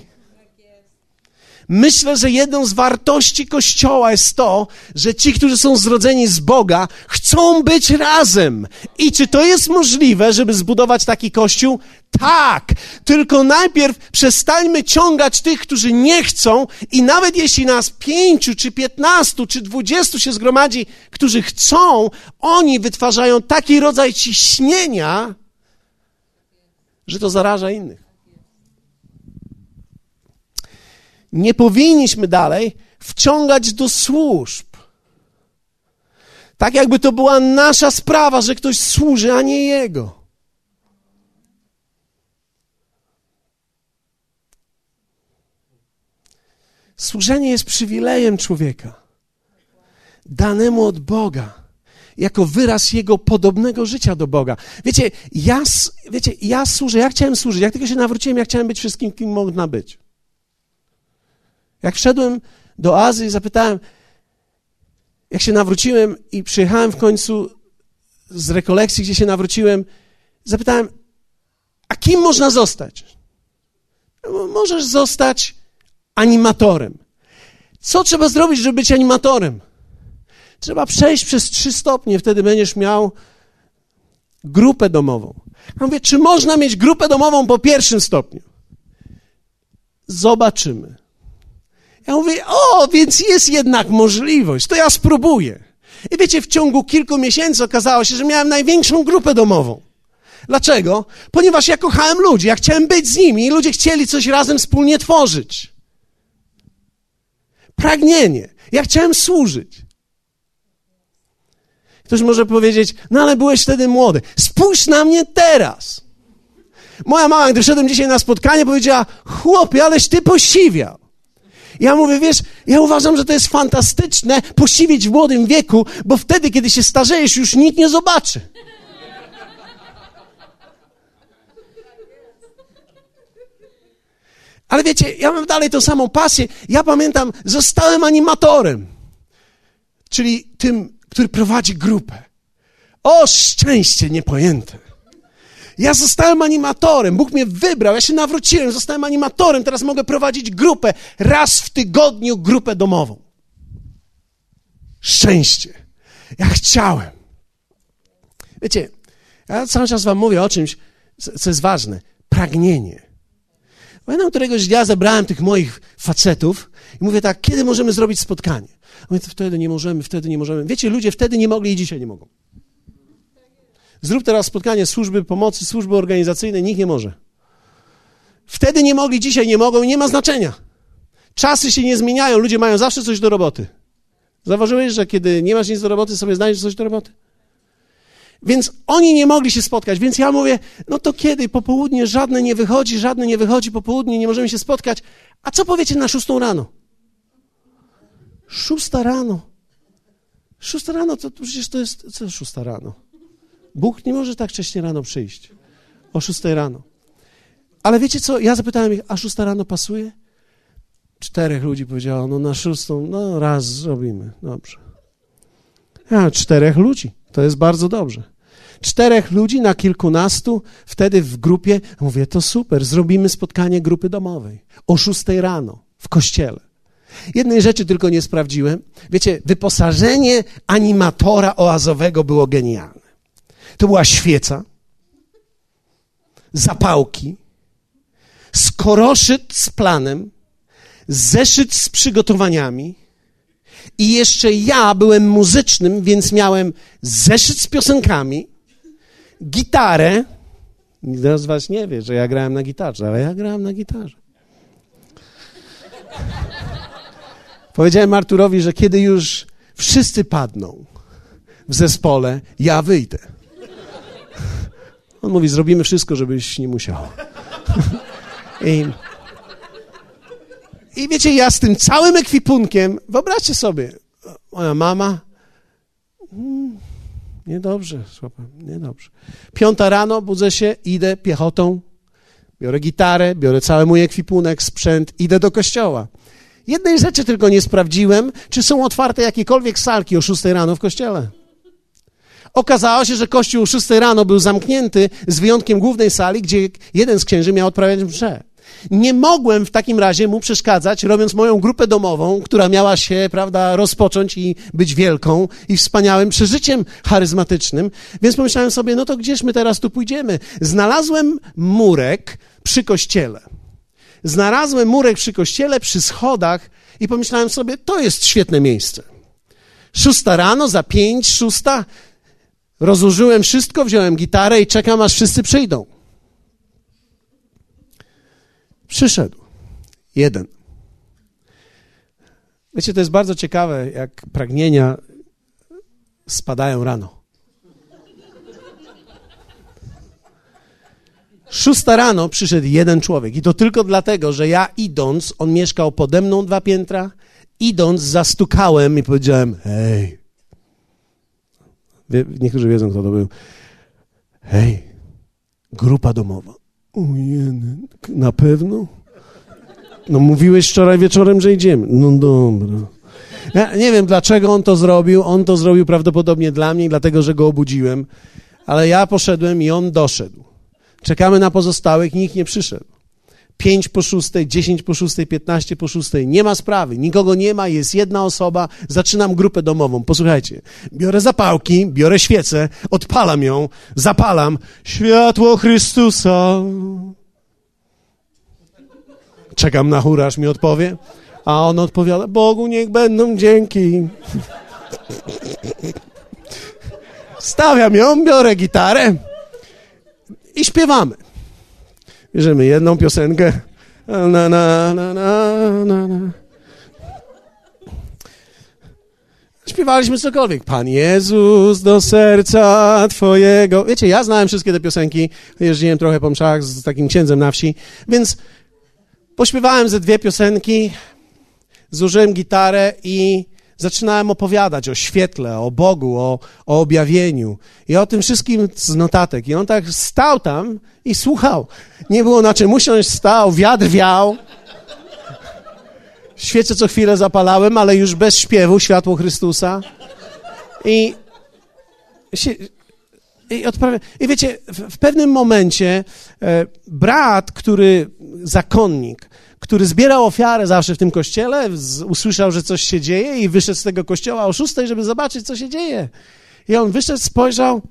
Myślę, że jedną z wartości Kościoła jest to, że ci, którzy są zrodzeni z Boga, chcą być razem. I czy to jest możliwe, żeby zbudować taki Kościół? Tak, tylko najpierw przestańmy ciągać tych, którzy nie chcą, i nawet jeśli nas pięciu, czy piętnastu, czy dwudziestu się zgromadzi, którzy chcą, oni wytwarzają taki rodzaj ciśnienia, że to zaraża innych. Nie powinniśmy dalej wciągać do służb. Tak jakby to była nasza sprawa, że ktoś służy, a nie jego. Służenie jest przywilejem człowieka, danemu od Boga, jako wyraz jego podobnego życia do Boga. Wiecie, ja, wiecie, ja służę, ja chciałem służyć. Jak tylko się nawróciłem, ja chciałem być wszystkim, kim można być. Jak wszedłem do Azji, zapytałem, jak się nawróciłem i przyjechałem w końcu z rekolekcji, gdzie się nawróciłem, zapytałem, a kim można zostać? No, możesz zostać animatorem. Co trzeba zrobić, żeby być animatorem? Trzeba przejść przez trzy stopnie, wtedy będziesz miał grupę domową. Ja mówię, czy można mieć grupę domową po pierwszym stopniu? Zobaczymy. Ja mówię, o, więc jest jednak możliwość, to ja spróbuję. I wiecie, w ciągu kilku miesięcy okazało się, że miałem największą grupę domową. Dlaczego? Ponieważ ja kochałem ludzi, ja chciałem być z nimi i ludzie chcieli coś razem wspólnie tworzyć. Pragnienie. Ja chciałem służyć. Ktoś może powiedzieć, no ale byłeś wtedy młody. Spójrz na mnie teraz. Moja mama, gdy szedłem dzisiaj na spotkanie, powiedziała, chłopie, aleś ty posiwiał. Ja mówię, wiesz, ja uważam, że to jest fantastyczne posiwieć w młodym wieku, bo wtedy, kiedy się starzejesz, już nikt nie zobaczy. Ale wiecie, ja mam dalej tą samą pasję. Ja pamiętam, zostałem animatorem, czyli tym, który prowadzi grupę. O szczęście niepojęte. Ja zostałem animatorem, Bóg mnie wybrał, ja się nawróciłem, zostałem animatorem, teraz mogę prowadzić grupę, raz w tygodniu grupę domową. Szczęście. Ja chciałem. Wiecie, ja cały czas wam mówię o czymś, co jest ważne. Pragnienie. Pamiętam któregoś dnia zebrałem tych moich facetów i mówię tak, kiedy możemy zrobić spotkanie? Mówię, wtedy nie możemy, wtedy nie możemy. Wiecie, ludzie wtedy nie mogli i dzisiaj nie mogą. Zrób teraz spotkanie służby pomocy, służby organizacyjnej, nikt nie może. Wtedy nie mogli, dzisiaj nie mogą i nie ma znaczenia. Czasy się nie zmieniają, ludzie mają zawsze coś do roboty. Zauważyłeś, że kiedy nie masz nic do roboty, sobie znajdziesz coś do roboty? Więc oni nie mogli się spotkać, więc ja mówię, no to kiedy? Popołudnie żadne nie wychodzi, żadne nie wychodzi, popołudnie nie możemy się spotkać. A co powiecie na szóstą rano? Szósta rano. Szósta rano, to, to przecież to jest, co szósta rano? Bóg nie może tak wcześnie rano przyjść. O szóstej rano. Ale wiecie co? Ja zapytałem ich, a szósta rano pasuje? Czterech ludzi powiedziało, no na szóstą, no raz zrobimy, dobrze. Ja, czterech ludzi. To jest bardzo dobrze. Czterech ludzi na kilkunastu, wtedy w grupie. Mówię, to super, zrobimy spotkanie grupy domowej o szóstej rano w kościele. Jednej rzeczy tylko nie sprawdziłem. Wiecie, wyposażenie animatora oazowego było genialne. To była świeca, zapałki, skoroszyt z planem, zeszyt z przygotowaniami i jeszcze ja byłem muzycznym, więc miałem zeszyt z piosenkami, gitarę. Nikt z was nie wie, że ja grałem na gitarze, ale ja grałem na gitarze. Powiedziałem Arturowi, że kiedy już wszyscy padną w zespole, ja wyjdę. On mówi, zrobimy wszystko, żebyś nie musiał. I, I wiecie, ja z tym całym ekwipunkiem, wyobraźcie sobie, moja mama, mm, niedobrze, słaba, niedobrze. Piąta rano, budzę się, idę piechotą, biorę gitarę, biorę cały mój ekwipunek, sprzęt, idę do kościoła. Jednej rzeczy tylko nie sprawdziłem, czy są otwarte jakiekolwiek salki o 6 rano w kościele. Okazało się, że kościół o 6 rano był zamknięty, z wyjątkiem głównej sali, gdzie jeden z księży miał odprawiać mszę. Nie mogłem w takim razie mu przeszkadzać, robiąc moją grupę domową, która miała się, prawda, rozpocząć i być wielką i wspaniałym przeżyciem charyzmatycznym. Więc pomyślałem sobie, no to gdzież my teraz tu pójdziemy? Znalazłem murek przy kościele. Znalazłem murek przy kościele, przy schodach i pomyślałem sobie, to jest świetne miejsce. Szósta rano, za pięć, szósta, rozłożyłem wszystko, wziąłem gitarę i czekam, aż wszyscy przyjdą. Przyszedł. Jeden. Wiecie, to jest bardzo ciekawe, jak pragnienia spadają rano. Szósta rano przyszedł jeden człowiek i to tylko dlatego, że ja idąc, on mieszkał pode mną dwa piętra, idąc zastukałem i powiedziałem, hej. Niektórzy wiedzą, kto to był. Hej, grupa domowa. Ojej, na pewno? No mówiłeś wczoraj wieczorem, że idziemy. No dobra. Ja nie wiem, dlaczego on to zrobił. On to zrobił prawdopodobnie dla mnie, dlatego, że go obudziłem. Ale ja poszedłem i on doszedł. Czekamy na pozostałych, nikt nie przyszedł. Pięć po szóstej, dziesięć po szóstej, piętnaście po szóstej. Nie ma sprawy, nikogo nie ma, jest jedna osoba. Zaczynam grupę domową. Posłuchajcie, biorę zapałki, biorę świecę, odpalam ją, zapalam. Światło Chrystusa. Czekam na chór, aż mi odpowie. A on odpowiada, Bogu niech będą dzięki. Stawiam ją, biorę gitarę i śpiewamy. Bierzemy jedną piosenkę. Na, na, na, na, na, na. Śpiewaliśmy cokolwiek. Pan Jezus do serca Twojego. Wiecie, ja znałem wszystkie te piosenki. Jeździłem trochę po mszach z takim księdzem na wsi, więc pośpiewałem ze dwie piosenki, zużyłem gitarę i zaczynałem opowiadać o świetle, o Bogu, o, o objawieniu i o tym wszystkim z notatek. I on tak stał tam i słuchał. Nie było na czym usiąść, stał, wiatr wiał. Świece co chwilę zapalałem, ale już bez śpiewu, światło Chrystusa. I, i, odprawia, i wiecie, w, w pewnym momencie e, brat, który, zakonnik, który zbierał ofiarę zawsze w tym kościele, usłyszał, że coś się dzieje i wyszedł z tego kościoła o szóstej, żeby zobaczyć, co się dzieje. I on wyszedł, spojrzał,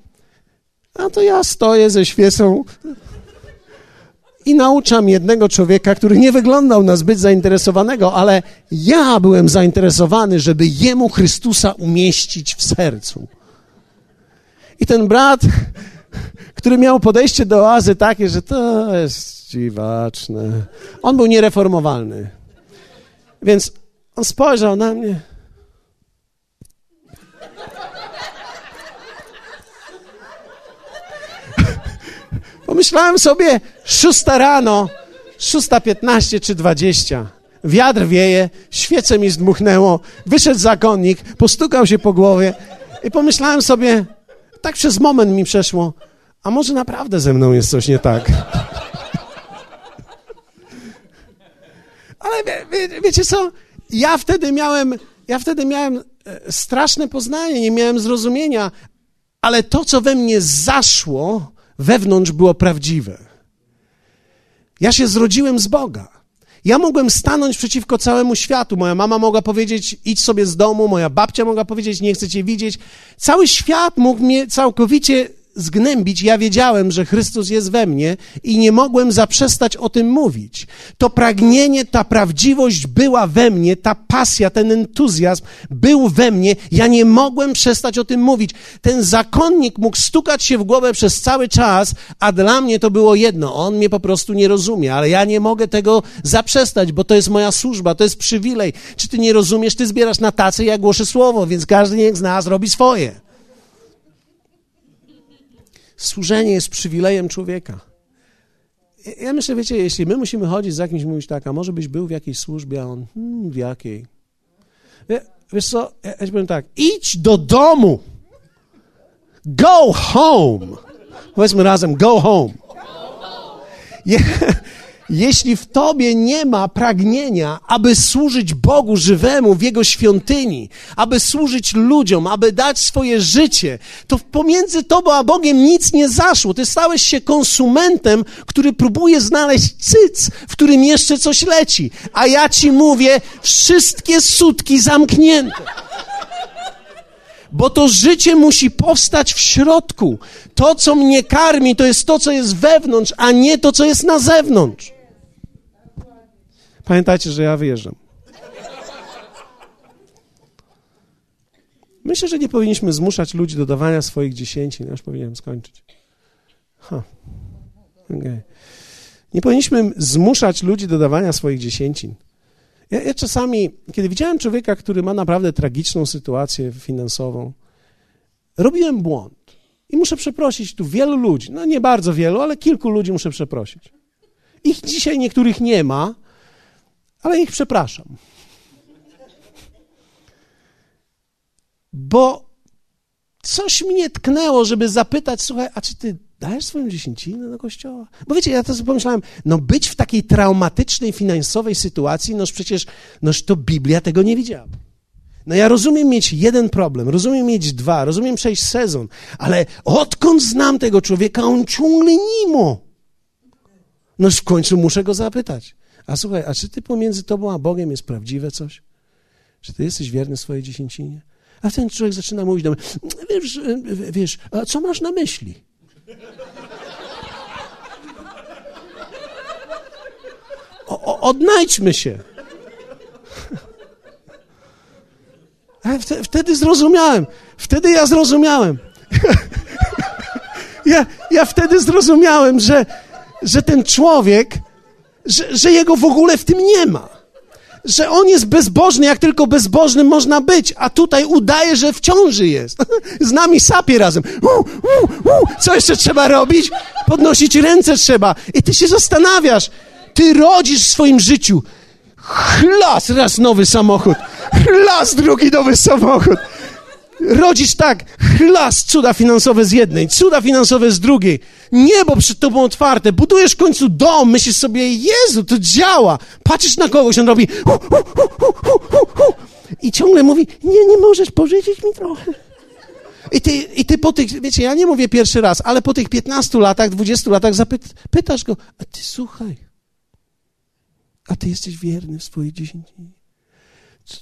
a to ja stoję ze świecą i nauczam jednego człowieka, który nie wyglądał na zbyt zainteresowanego, ale ja byłem zainteresowany, żeby jemu Chrystusa umieścić w sercu. I ten brat, który miał podejście do oazy takie, że to jest dziwaczne. On był niereformowalny. Więc on spojrzał na mnie. Pomyślałem sobie, szósta rano, szósta piętnaście czy dwadzieścia. Wiatr wieje, świece mi zdmuchnęło, wyszedł zakonnik, postukał się po głowie i pomyślałem sobie, tak przez moment mi przeszło, a może naprawdę ze mną jest coś nie tak. Ale wie, wie, wiecie co? Ja wtedy miałem, ja wtedy miałem e, straszne poznanie, nie miałem zrozumienia, ale to, co we mnie zaszło, wewnątrz było prawdziwe. Ja się zrodziłem z Boga. Ja mogłem stanąć przeciwko całemu światu. Moja mama mogła powiedzieć, idź sobie z domu, moja babcia mogła powiedzieć, nie chcę cię widzieć. Cały świat mógł mnie całkowicie zgnębić, ja wiedziałem, że Chrystus jest we mnie i nie mogłem zaprzestać o tym mówić. To pragnienie, ta prawdziwość była we mnie, ta pasja, ten entuzjazm był we mnie. Ja nie mogłem przestać o tym mówić. Ten zakonnik mógł stukać się w głowę przez cały czas, a dla mnie to było jedno. On mnie po prostu nie rozumie, ale ja nie mogę tego zaprzestać, bo to jest moja służba, to jest przywilej. Czy ty nie rozumiesz? Ty zbierasz na tacy, ja głoszę słowo, więc każdy niech z nas robi swoje. Służenie jest przywilejem człowieka. Ja myślę, wiecie, jeśli my musimy chodzić za kimś mówić tak, a może byś był w jakiejś służbie, a on, hmm, w jakiej? Wiesz co, ja, ja powiem tak, idź do domu. Go home. Powiedzmy razem. Go home. Jeśli w tobie nie ma pragnienia, aby służyć Bogu żywemu w Jego świątyni, aby służyć ludziom, aby dać swoje życie, to pomiędzy tobą a Bogiem nic nie zaszło. Ty stałeś się konsumentem, który próbuje znaleźć cyc, w którym jeszcze coś leci. A ja ci mówię, wszystkie sutki zamknięte bo to życie musi powstać w środku. To, co mnie karmi, to jest to, co jest wewnątrz, a nie to, co jest na zewnątrz. Pamiętajcie, że ja wyjeżdżam. Myślę, że nie powinniśmy zmuszać ludzi do dawania swoich dziesięcin. Ja już powinienem skończyć. Huh. Okay. Nie powinniśmy zmuszać ludzi do dawania swoich dziesięcin. Ja, ja, czasami, kiedy widziałem człowieka, który ma naprawdę tragiczną sytuację finansową, robiłem błąd. I muszę przeprosić tu wielu ludzi. No nie bardzo wielu, ale kilku ludzi muszę przeprosić. Ich dzisiaj niektórych nie ma, ale ich przepraszam. Bo coś mnie tknęło, żeby zapytać, słuchaj, a czy ty dajesz swoją dziesięcinę do kościoła? Bo wiecie, ja to sobie pomyślałem, no być w takiej traumatycznej finansowej sytuacji, noż przecież, noż to Biblia tego nie widziała. No ja rozumiem mieć jeden problem, rozumiem mieć dwa, rozumiem przejść sezon, ale odkąd znam tego człowieka, on ciągle nimo. No w końcu muszę go zapytać. A słuchaj, a czy ty pomiędzy tobą a Bogiem jest prawdziwe coś? Czy ty jesteś wierny swojej dziesięcinie? A ten człowiek zaczyna mówić do mnie, wiesz, wiesz a co masz na myśli? O, o, odnajdźmy się. A wtedy, wtedy zrozumiałem. Wtedy ja zrozumiałem. ja, ja wtedy zrozumiałem, że, że ten człowiek że, że jego w ogóle w tym nie ma. Że on jest bezbożny, jak tylko bezbożnym można być, a tutaj udaje, że w ciąży jest. Z nami sapie razem. Uh, uh, uh. Co jeszcze trzeba robić? Podnosić ręce trzeba. I ty się zastanawiasz. Ty rodzisz w swoim życiu. Chlas, raz nowy samochód. Chlas, drugi nowy samochód rodzisz tak, chlas, cuda finansowe z jednej, cuda finansowe z drugiej, niebo przed tobą otwarte, budujesz w końcu dom, myślisz sobie, Jezu, to działa, patrzysz na kogoś, on robi hu, hu, hu, i ciągle mówi, nie, nie możesz pożyczyć mi trochę. I ty, I ty po tych, wiecie, ja nie mówię pierwszy raz, ale po tych 15 latach, 20 latach zapytasz go, a ty słuchaj, a ty jesteś wierny w swojej dziesięcinie.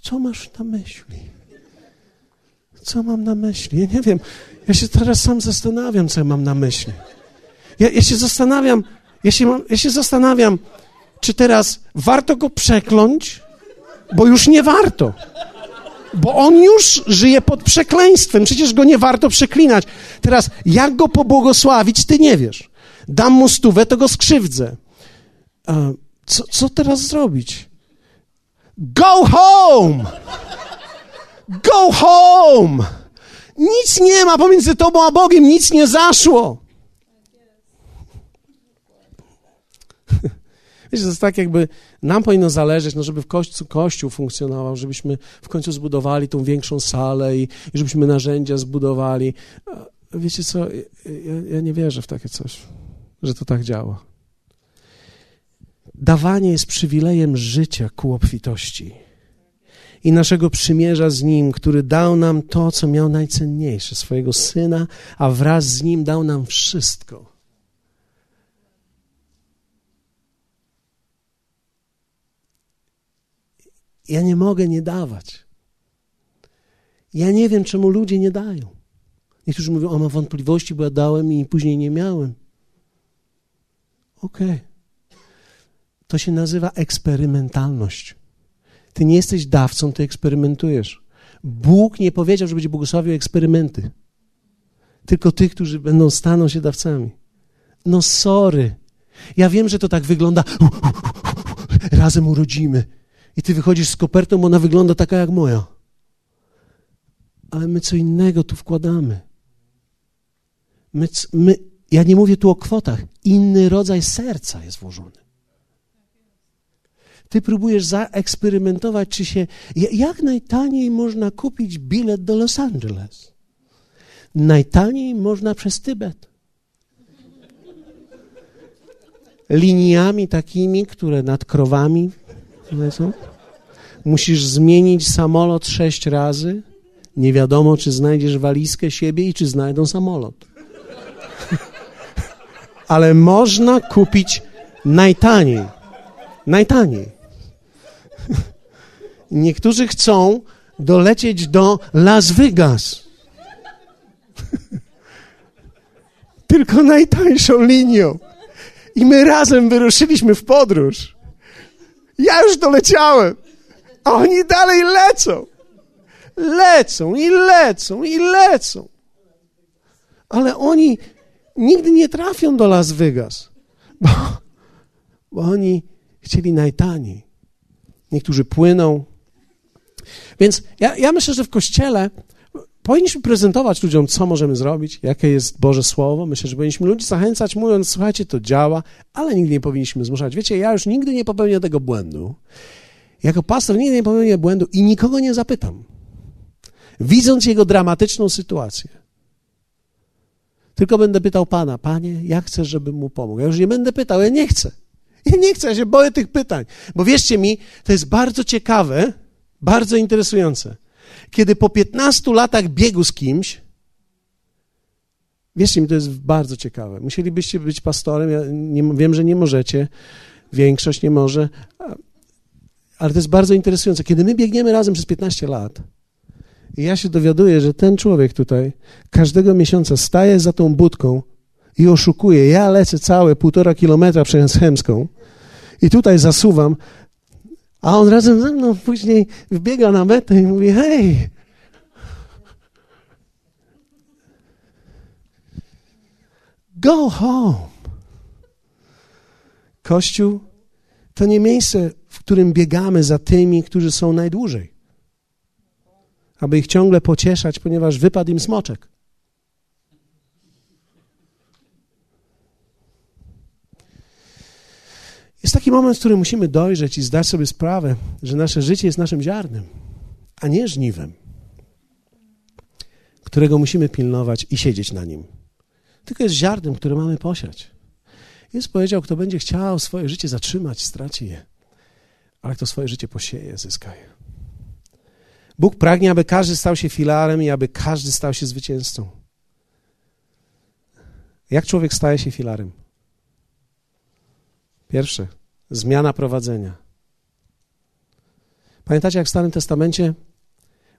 Co masz na myśli? Co mam na myśli? Ja nie wiem. Ja się teraz sam zastanawiam, co ja mam na myśli. Ja, ja się zastanawiam, ja się, ja się zastanawiam, czy teraz warto go przekląć, bo już nie warto. Bo on już żyje pod przekleństwem, przecież go nie warto przeklinać. Teraz, jak go pobłogosławić, ty nie wiesz. Dam mu stówę, to go skrzywdzę. Co, co teraz zrobić? Go home! Go home! Nic nie ma pomiędzy tobą a Bogiem, nic nie zaszło. Wiecie, to jest tak jakby nam powinno zależeć, no żeby w kościół, kościół funkcjonował, żebyśmy w końcu zbudowali tą większą salę i, i żebyśmy narzędzia zbudowali. Wiecie co, ja, ja nie wierzę w takie coś, że to tak działa. Dawanie jest przywilejem życia ku obfitości. I naszego przymierza z Nim, który dał nam to, co miał najcenniejsze, swojego Syna, a wraz z Nim dał nam wszystko. Ja nie mogę nie dawać. Ja nie wiem, czemu ludzie nie dają. Niektórzy mówią, o mam wątpliwości, bo ja dałem i później nie miałem. Okej. Okay. To się nazywa eksperymentalność. Ty nie jesteś dawcą, ty eksperymentujesz. Bóg nie powiedział, że będzie błogosławił eksperymenty. Tylko tych, którzy będą, staną się dawcami. No sorry. Ja wiem, że to tak wygląda. Razem urodzimy. I ty wychodzisz z kopertą, bo ona wygląda taka jak moja. Ale my co innego tu wkładamy. My, my, ja nie mówię tu o kwotach. Inny rodzaj serca jest włożony. Ty próbujesz zaeksperymentować, czy się. Jak najtaniej można kupić bilet do Los Angeles? Najtaniej można przez Tybet. Liniami takimi, które nad krowami lecą. Musisz zmienić samolot sześć razy. Nie wiadomo, czy znajdziesz walizkę siebie i czy znajdą samolot. Ale można kupić najtaniej. Najtaniej. Niektórzy chcą dolecieć do Las Vegas. Tylko najtańszą linią. I my razem wyruszyliśmy w podróż. Ja już doleciałem, a oni dalej lecą. Lecą i lecą i lecą. Ale oni nigdy nie trafią do Las Vegas, bo, bo oni chcieli najtaniej. Niektórzy płyną, więc ja, ja myślę, że w kościele powinniśmy prezentować ludziom, co możemy zrobić, jakie jest Boże Słowo. Myślę, że powinniśmy ludzi zachęcać, mówiąc, słuchajcie, to działa, ale nigdy nie powinniśmy zmuszać. Wiecie, ja już nigdy nie popełnię tego błędu. Jako pastor nigdy nie popełnię błędu i nikogo nie zapytam. Widząc jego dramatyczną sytuację. Tylko będę pytał Pana, Panie, jak chcesz, żebym mu pomógł? Ja już nie będę pytał, ja nie chcę. Ja nie chcę, ja się boję tych pytań. Bo wierzcie mi, to jest bardzo ciekawe, bardzo interesujące. Kiedy po 15 latach biegu z kimś, wierzcie mi, to jest bardzo ciekawe. Musielibyście być pastorem, ja nie, wiem, że nie możecie, większość nie może, ale to jest bardzo interesujące. Kiedy my biegniemy razem przez 15 lat, i ja się dowiaduję, że ten człowiek tutaj każdego miesiąca staje za tą budką i oszukuje. Ja lecę całe półtora kilometra przez Chemską i tutaj zasuwam, a on razem ze mną później wbiega na metę i mówi: Hej, go home. Kościół to nie miejsce, w którym biegamy za tymi, którzy są najdłużej, aby ich ciągle pocieszać, ponieważ wypadł im smoczek. Jest taki moment, w którym musimy dojrzeć i zdać sobie sprawę, że nasze życie jest naszym ziarnem, a nie żniwem, którego musimy pilnować i siedzieć na nim. Tylko jest ziarnem, które mamy posiać. Jest powiedział, kto będzie chciał swoje życie zatrzymać, straci je, ale kto swoje życie posieje, zyska je. Bóg pragnie, aby każdy stał się filarem i aby każdy stał się zwycięzcą. Jak człowiek staje się filarem? Pierwsze, zmiana prowadzenia. Pamiętacie, jak w Starym Testamencie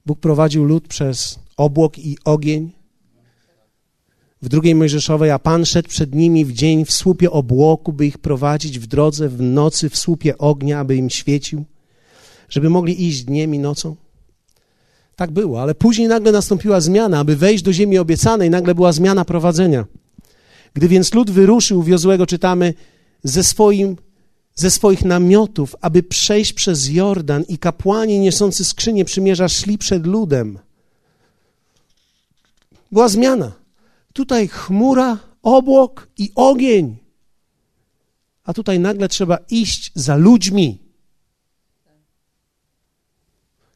Bóg prowadził lud przez obłok i ogień? W drugiej Mojżeszowej, a Pan szedł przed nimi w dzień w słupie obłoku, by ich prowadzić w drodze, w nocy w słupie ognia, aby im świecił, żeby mogli iść dniem i nocą. Tak było, ale później nagle nastąpiła zmiana, aby wejść do ziemi obiecanej, nagle była zmiana prowadzenia. Gdy więc lud wyruszył, wiozłego czytamy, ze, swoim, ze swoich namiotów, aby przejść przez Jordan i kapłani niosący skrzynię przymierza szli przed ludem. Była zmiana. Tutaj chmura, obłok i ogień. A tutaj nagle trzeba iść za ludźmi,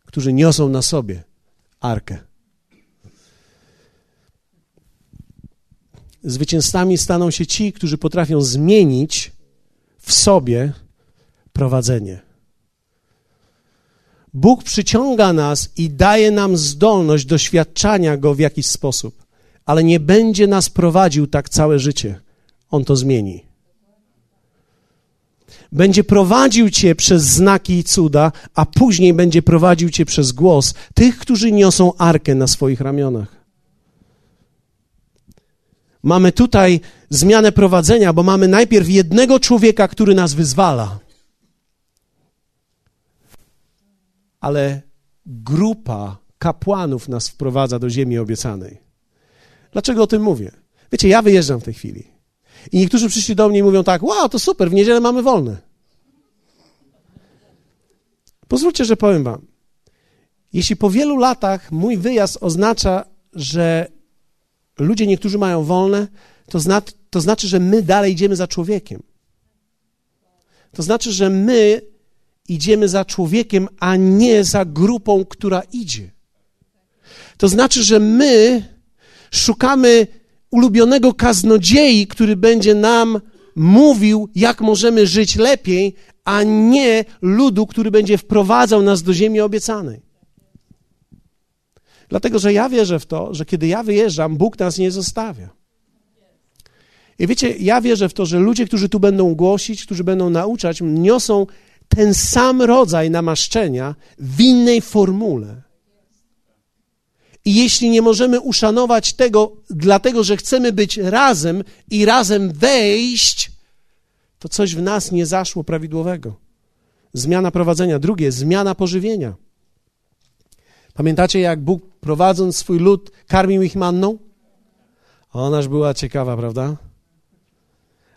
którzy niosą na sobie arkę. Zwycięzcami staną się ci, którzy potrafią zmienić w sobie prowadzenie. Bóg przyciąga nas i daje nam zdolność doświadczania Go w jakiś sposób, ale nie będzie nas prowadził tak całe życie. On to zmieni. Będzie prowadził Cię przez znaki i cuda, a później będzie prowadził Cię przez głos tych, którzy niosą arkę na swoich ramionach. Mamy tutaj zmianę prowadzenia, bo mamy najpierw jednego człowieka, który nas wyzwala. Ale grupa kapłanów nas wprowadza do ziemi obiecanej. Dlaczego o tym mówię? Wiecie, ja wyjeżdżam w tej chwili. I niektórzy przyszli do mnie i mówią tak: Wow, to super, w niedzielę mamy wolne. Pozwólcie, że powiem Wam. Jeśli po wielu latach mój wyjazd oznacza, że ludzie niektórzy mają wolne, to, zna, to znaczy, że my dalej idziemy za człowiekiem. To znaczy, że my idziemy za człowiekiem, a nie za grupą, która idzie. To znaczy, że my szukamy ulubionego kaznodziei, który będzie nam mówił, jak możemy żyć lepiej, a nie ludu, który będzie wprowadzał nas do ziemi obiecanej. Dlatego, że ja wierzę w to, że kiedy ja wyjeżdżam, Bóg nas nie zostawia. I wiecie, ja wierzę w to, że ludzie, którzy tu będą głosić, którzy będą nauczać, niosą ten sam rodzaj namaszczenia w innej formule. I jeśli nie możemy uszanować tego, dlatego że chcemy być razem i razem wejść, to coś w nas nie zaszło prawidłowego. Zmiana prowadzenia. Drugie, zmiana pożywienia. Pamiętacie, jak Bóg prowadząc swój lud karmił ich manną? Onaż była ciekawa, prawda?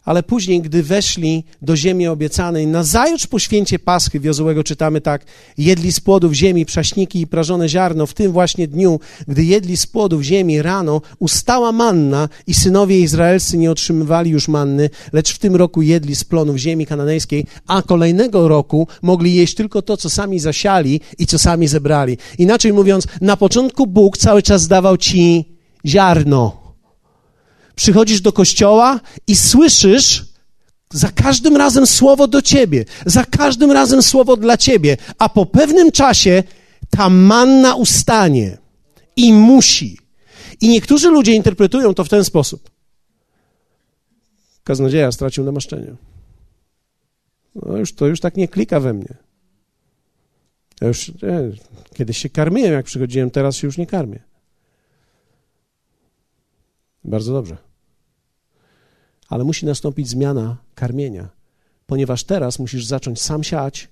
Ale później, gdy weszli do ziemi obiecanej, nazajutrz po święcie Paschy Wiozułego czytamy tak, jedli z płodów ziemi przaśniki i prażone ziarno, w tym właśnie dniu, gdy jedli z płodów ziemi rano, ustała manna i synowie izraelscy nie otrzymywali już manny, lecz w tym roku jedli z plonów ziemi kananejskiej, a kolejnego roku mogli jeść tylko to, co sami zasiali i co sami zebrali. Inaczej mówiąc, na początku Bóg cały czas dawał ci ziarno, przychodzisz do kościoła i słyszysz za każdym razem słowo do ciebie, za każdym razem słowo dla ciebie, a po pewnym czasie ta manna ustanie i musi. I niektórzy ludzie interpretują to w ten sposób. Kaznodzieja stracił namaszczenie. No już, to już tak nie klika we mnie. Ja już nie, kiedyś się karmiłem, jak przychodziłem, teraz się już nie karmię. Bardzo dobrze ale musi nastąpić zmiana karmienia, ponieważ teraz musisz zacząć sam siać,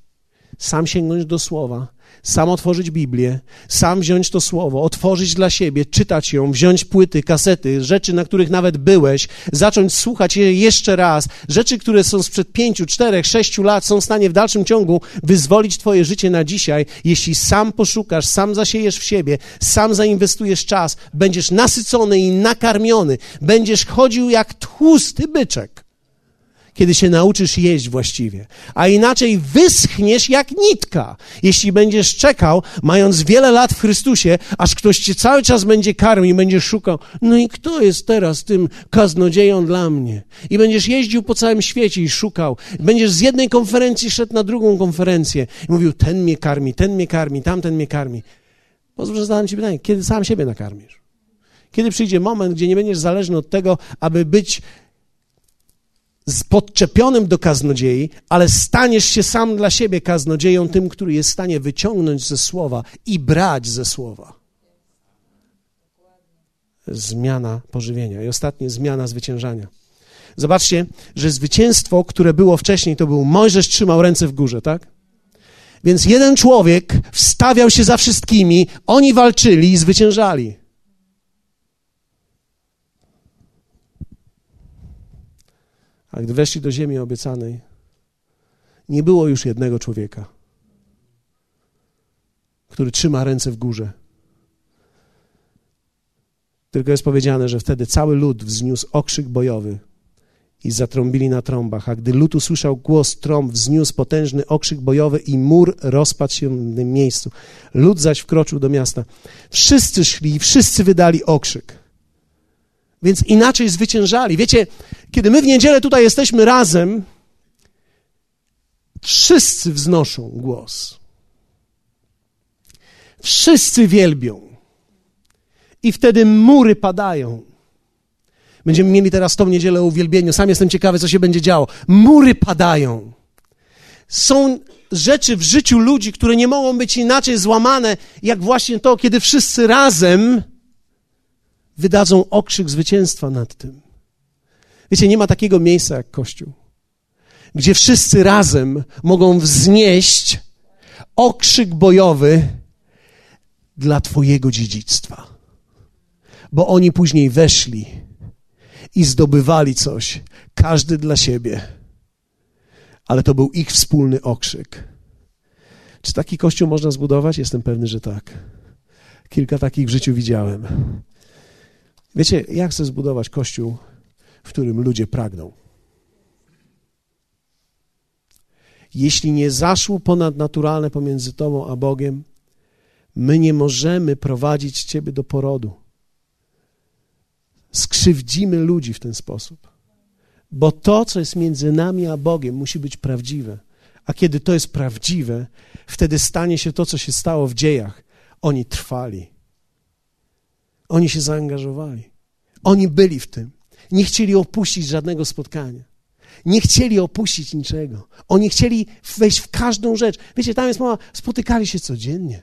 sam sięgnąć do słowa, sam otworzyć Biblię, sam wziąć to słowo, otworzyć dla siebie, czytać ją, wziąć płyty, kasety, rzeczy, na których nawet byłeś, zacząć słuchać je jeszcze raz. Rzeczy, które są sprzed pięciu, czterech, sześciu lat, są w stanie w dalszym ciągu wyzwolić Twoje życie na dzisiaj, jeśli sam poszukasz, sam zasiejesz w siebie, sam zainwestujesz czas, będziesz nasycony i nakarmiony, będziesz chodził jak tłusty byczek kiedy się nauczysz jeść właściwie. A inaczej wyschniesz jak nitka, jeśli będziesz czekał, mając wiele lat w Chrystusie, aż ktoś cię cały czas będzie karmił i będziesz szukał, no i kto jest teraz tym kaznodzieją dla mnie? I będziesz jeździł po całym świecie i szukał. Będziesz z jednej konferencji szedł na drugą konferencję i mówił, ten mnie karmi, ten mnie karmi, tamten mnie karmi. Pozwól, że zadałem ci pytanie, kiedy sam siebie nakarmisz? Kiedy przyjdzie moment, gdzie nie będziesz zależny od tego, aby być podczepionym do kaznodziei, ale staniesz się sam dla siebie kaznodzieją, tym, który jest w stanie wyciągnąć ze słowa i brać ze słowa. Zmiana pożywienia. I ostatnie, zmiana zwyciężania. Zobaczcie, że zwycięstwo, które było wcześniej, to był Mojżesz trzymał ręce w górze, tak? Więc jeden człowiek wstawiał się za wszystkimi, oni walczyli i zwyciężali. A gdy weszli do ziemi obiecanej, nie było już jednego człowieka, który trzyma ręce w górze. Tylko jest powiedziane, że wtedy cały lud wzniósł okrzyk bojowy i zatrąbili na trąbach. A gdy lud usłyszał głos trąb, wzniósł potężny okrzyk bojowy i mur rozpadł się w tym miejscu. Lud zaś wkroczył do miasta. Wszyscy szli i wszyscy wydali okrzyk. Więc inaczej zwyciężali. Wiecie, kiedy my w niedzielę tutaj jesteśmy razem, wszyscy wznoszą głos. Wszyscy wielbią. I wtedy mury padają. Będziemy mieli teraz tą niedzielę o uwielbieniu. Sam jestem ciekawy, co się będzie działo. Mury padają. Są rzeczy w życiu ludzi, które nie mogą być inaczej złamane, jak właśnie to, kiedy wszyscy razem wydadzą okrzyk zwycięstwa nad tym. Wiecie, nie ma takiego miejsca jak Kościół, gdzie wszyscy razem mogą wznieść okrzyk bojowy dla Twojego dziedzictwa. Bo oni później weszli i zdobywali coś, każdy dla siebie. Ale to był ich wspólny okrzyk. Czy taki kościół można zbudować? Jestem pewny, że tak. Kilka takich w życiu widziałem. Wiecie, jak chcę zbudować kościół, w którym ludzie pragną? Jeśli nie zaszło ponadnaturalne pomiędzy Tobą a Bogiem, my nie możemy prowadzić Ciebie do porodu. Skrzywdzimy ludzi w ten sposób. Bo to, co jest między nami a Bogiem, musi być prawdziwe. A kiedy to jest prawdziwe, wtedy stanie się to, co się stało w dziejach. Oni trwali. Oni się zaangażowali. Oni byli w tym. Nie chcieli opuścić żadnego spotkania. Nie chcieli opuścić niczego. Oni chcieli wejść w każdą rzecz. Wiecie, tam jest mowa, spotykali się codziennie.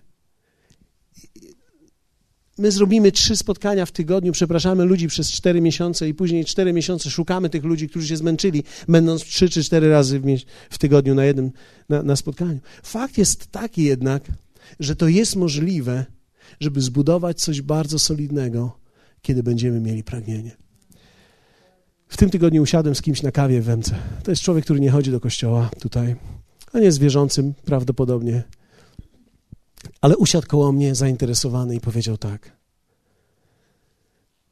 My zrobimy trzy spotkania w tygodniu, przepraszamy ludzi przez cztery miesiące i później cztery miesiące szukamy tych ludzi, którzy się zmęczyli, będąc trzy czy cztery razy w, tygodniu na jednym na, na spotkaniu. Fakt jest taki jednak, że to jest możliwe, żeby zbudować coś bardzo solidnego, kiedy będziemy mieli pragnienie. W tym tygodniu usiadłem z kimś na kawie w Wemce. To jest człowiek, który nie chodzi do kościoła tutaj. On jest wierzącym prawdopodobnie. Ale usiadł koło mnie zainteresowany i powiedział tak.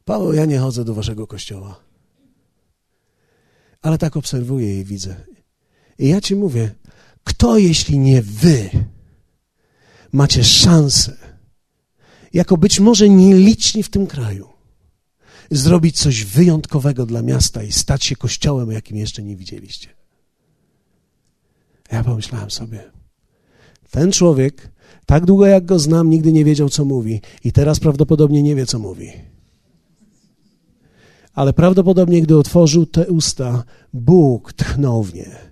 Paweł, ja nie chodzę do waszego kościoła. Ale tak obserwuję i widzę. I ja ci mówię, kto jeśli nie wy macie szansę, jako być może nieliczni w tym kraju, zrobić coś wyjątkowego dla miasta i stać się kościołem, jakim jeszcze nie widzieliście. Ja pomyślałem sobie, ten człowiek, tak długo jak go znam, nigdy nie wiedział, co mówi, i teraz prawdopodobnie nie wie, co mówi. Ale prawdopodobnie, gdy otworzył te usta, Bóg tchnął w nie.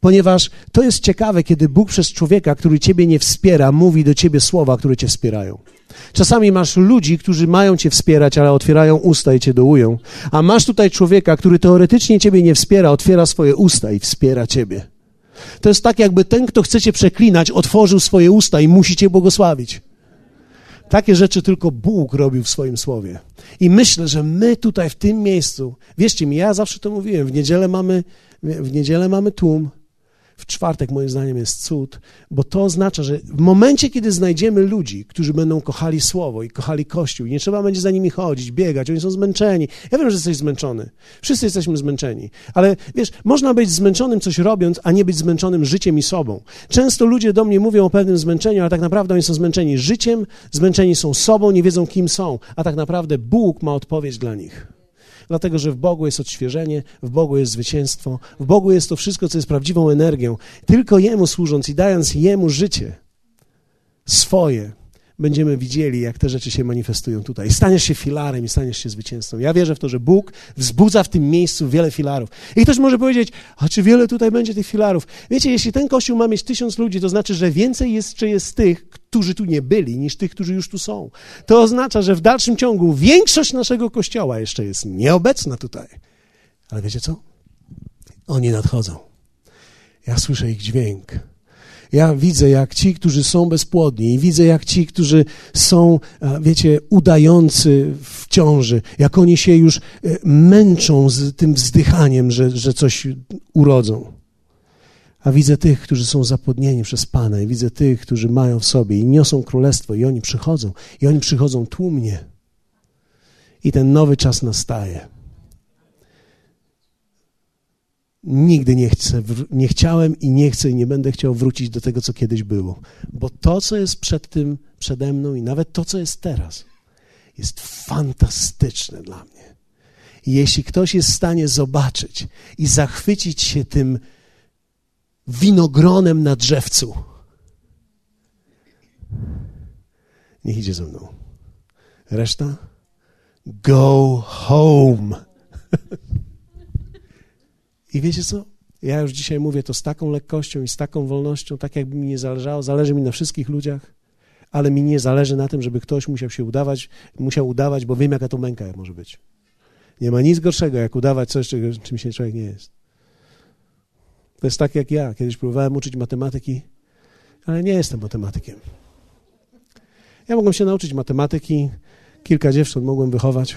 Ponieważ to jest ciekawe, kiedy Bóg przez człowieka, który ciebie nie wspiera, mówi do ciebie słowa, które cię wspierają. Czasami masz ludzi, którzy mają cię wspierać, ale otwierają usta i cię dołują. A masz tutaj człowieka, który teoretycznie ciebie nie wspiera, otwiera swoje usta i wspiera ciebie. To jest tak, jakby ten, kto chce cię przeklinać, otworzył swoje usta i musi cię błogosławić. Takie rzeczy tylko Bóg robił w swoim słowie. I myślę, że my tutaj w tym miejscu, wierzcie mi, ja zawsze to mówiłem, w niedzielę mamy, w niedzielę mamy tłum, w czwartek moim zdaniem jest cud, bo to oznacza, że w momencie, kiedy znajdziemy ludzi, którzy będą kochali Słowo i kochali Kościół, i nie trzeba będzie za nimi chodzić, biegać, oni są zmęczeni. Ja wiem, że jesteś zmęczony. Wszyscy jesteśmy zmęczeni. Ale wiesz, można być zmęczonym coś robiąc, a nie być zmęczonym życiem i sobą. Często ludzie do mnie mówią o pewnym zmęczeniu, ale tak naprawdę oni są zmęczeni życiem, zmęczeni są sobą, nie wiedzą kim są, a tak naprawdę Bóg ma odpowiedź dla nich dlatego że w Bogu jest odświeżenie, w Bogu jest zwycięstwo, w Bogu jest to wszystko, co jest prawdziwą energią. Tylko Jemu służąc i dając Jemu życie swoje, będziemy widzieli, jak te rzeczy się manifestują tutaj. Staniesz się filarem i staniesz się zwycięzcą. Ja wierzę w to, że Bóg wzbudza w tym miejscu wiele filarów. I ktoś może powiedzieć, a czy wiele tutaj będzie tych filarów? Wiecie, jeśli ten kościół ma mieć tysiąc ludzi, to znaczy, że więcej jeszcze jest tych, którzy tu nie byli, niż tych, którzy już tu są. To oznacza, że w dalszym ciągu większość naszego kościoła jeszcze jest nieobecna tutaj. Ale wiecie co? Oni nadchodzą. Ja słyszę ich dźwięk. Ja widzę, jak ci, którzy są bezpłodni, i widzę, jak ci, którzy są, wiecie, udający w ciąży, jak oni się już e, męczą z tym wzdychaniem, że, że coś urodzą. A widzę tych, którzy są zapłodnieni przez Pana, i widzę tych, którzy mają w sobie i niosą królestwo, i oni przychodzą, i oni przychodzą tłumnie. I ten nowy czas nastaje. Nigdy nie chcę, nie chciałem i nie chcę i nie będę chciał wrócić do tego, co kiedyś było. Bo to, co jest przed tym, przede mną i nawet to, co jest teraz, jest fantastyczne dla mnie. I jeśli ktoś jest w stanie zobaczyć i zachwycić się tym winogronem na drzewcu, niech idzie ze mną. Reszta? Go home. I wiecie co? Ja już dzisiaj mówię to z taką lekkością i z taką wolnością, tak jakby mi nie zależało. Zależy mi na wszystkich ludziach, ale mi nie zależy na tym, żeby ktoś musiał się udawać, musiał udawać, bo wiem, jaka to męka może być. Nie ma nic gorszego, jak udawać coś, czym się człowiek nie jest. To jest tak jak ja. Kiedyś próbowałem uczyć matematyki, ale nie jestem matematykiem. Ja mogłem się nauczyć matematyki, kilka dziewcząt mogłem wychować.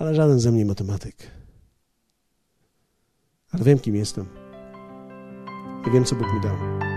Ale żaden ze mnie matematyk. Ale wiem, kim jestem. I wiem, co Bóg mi dał.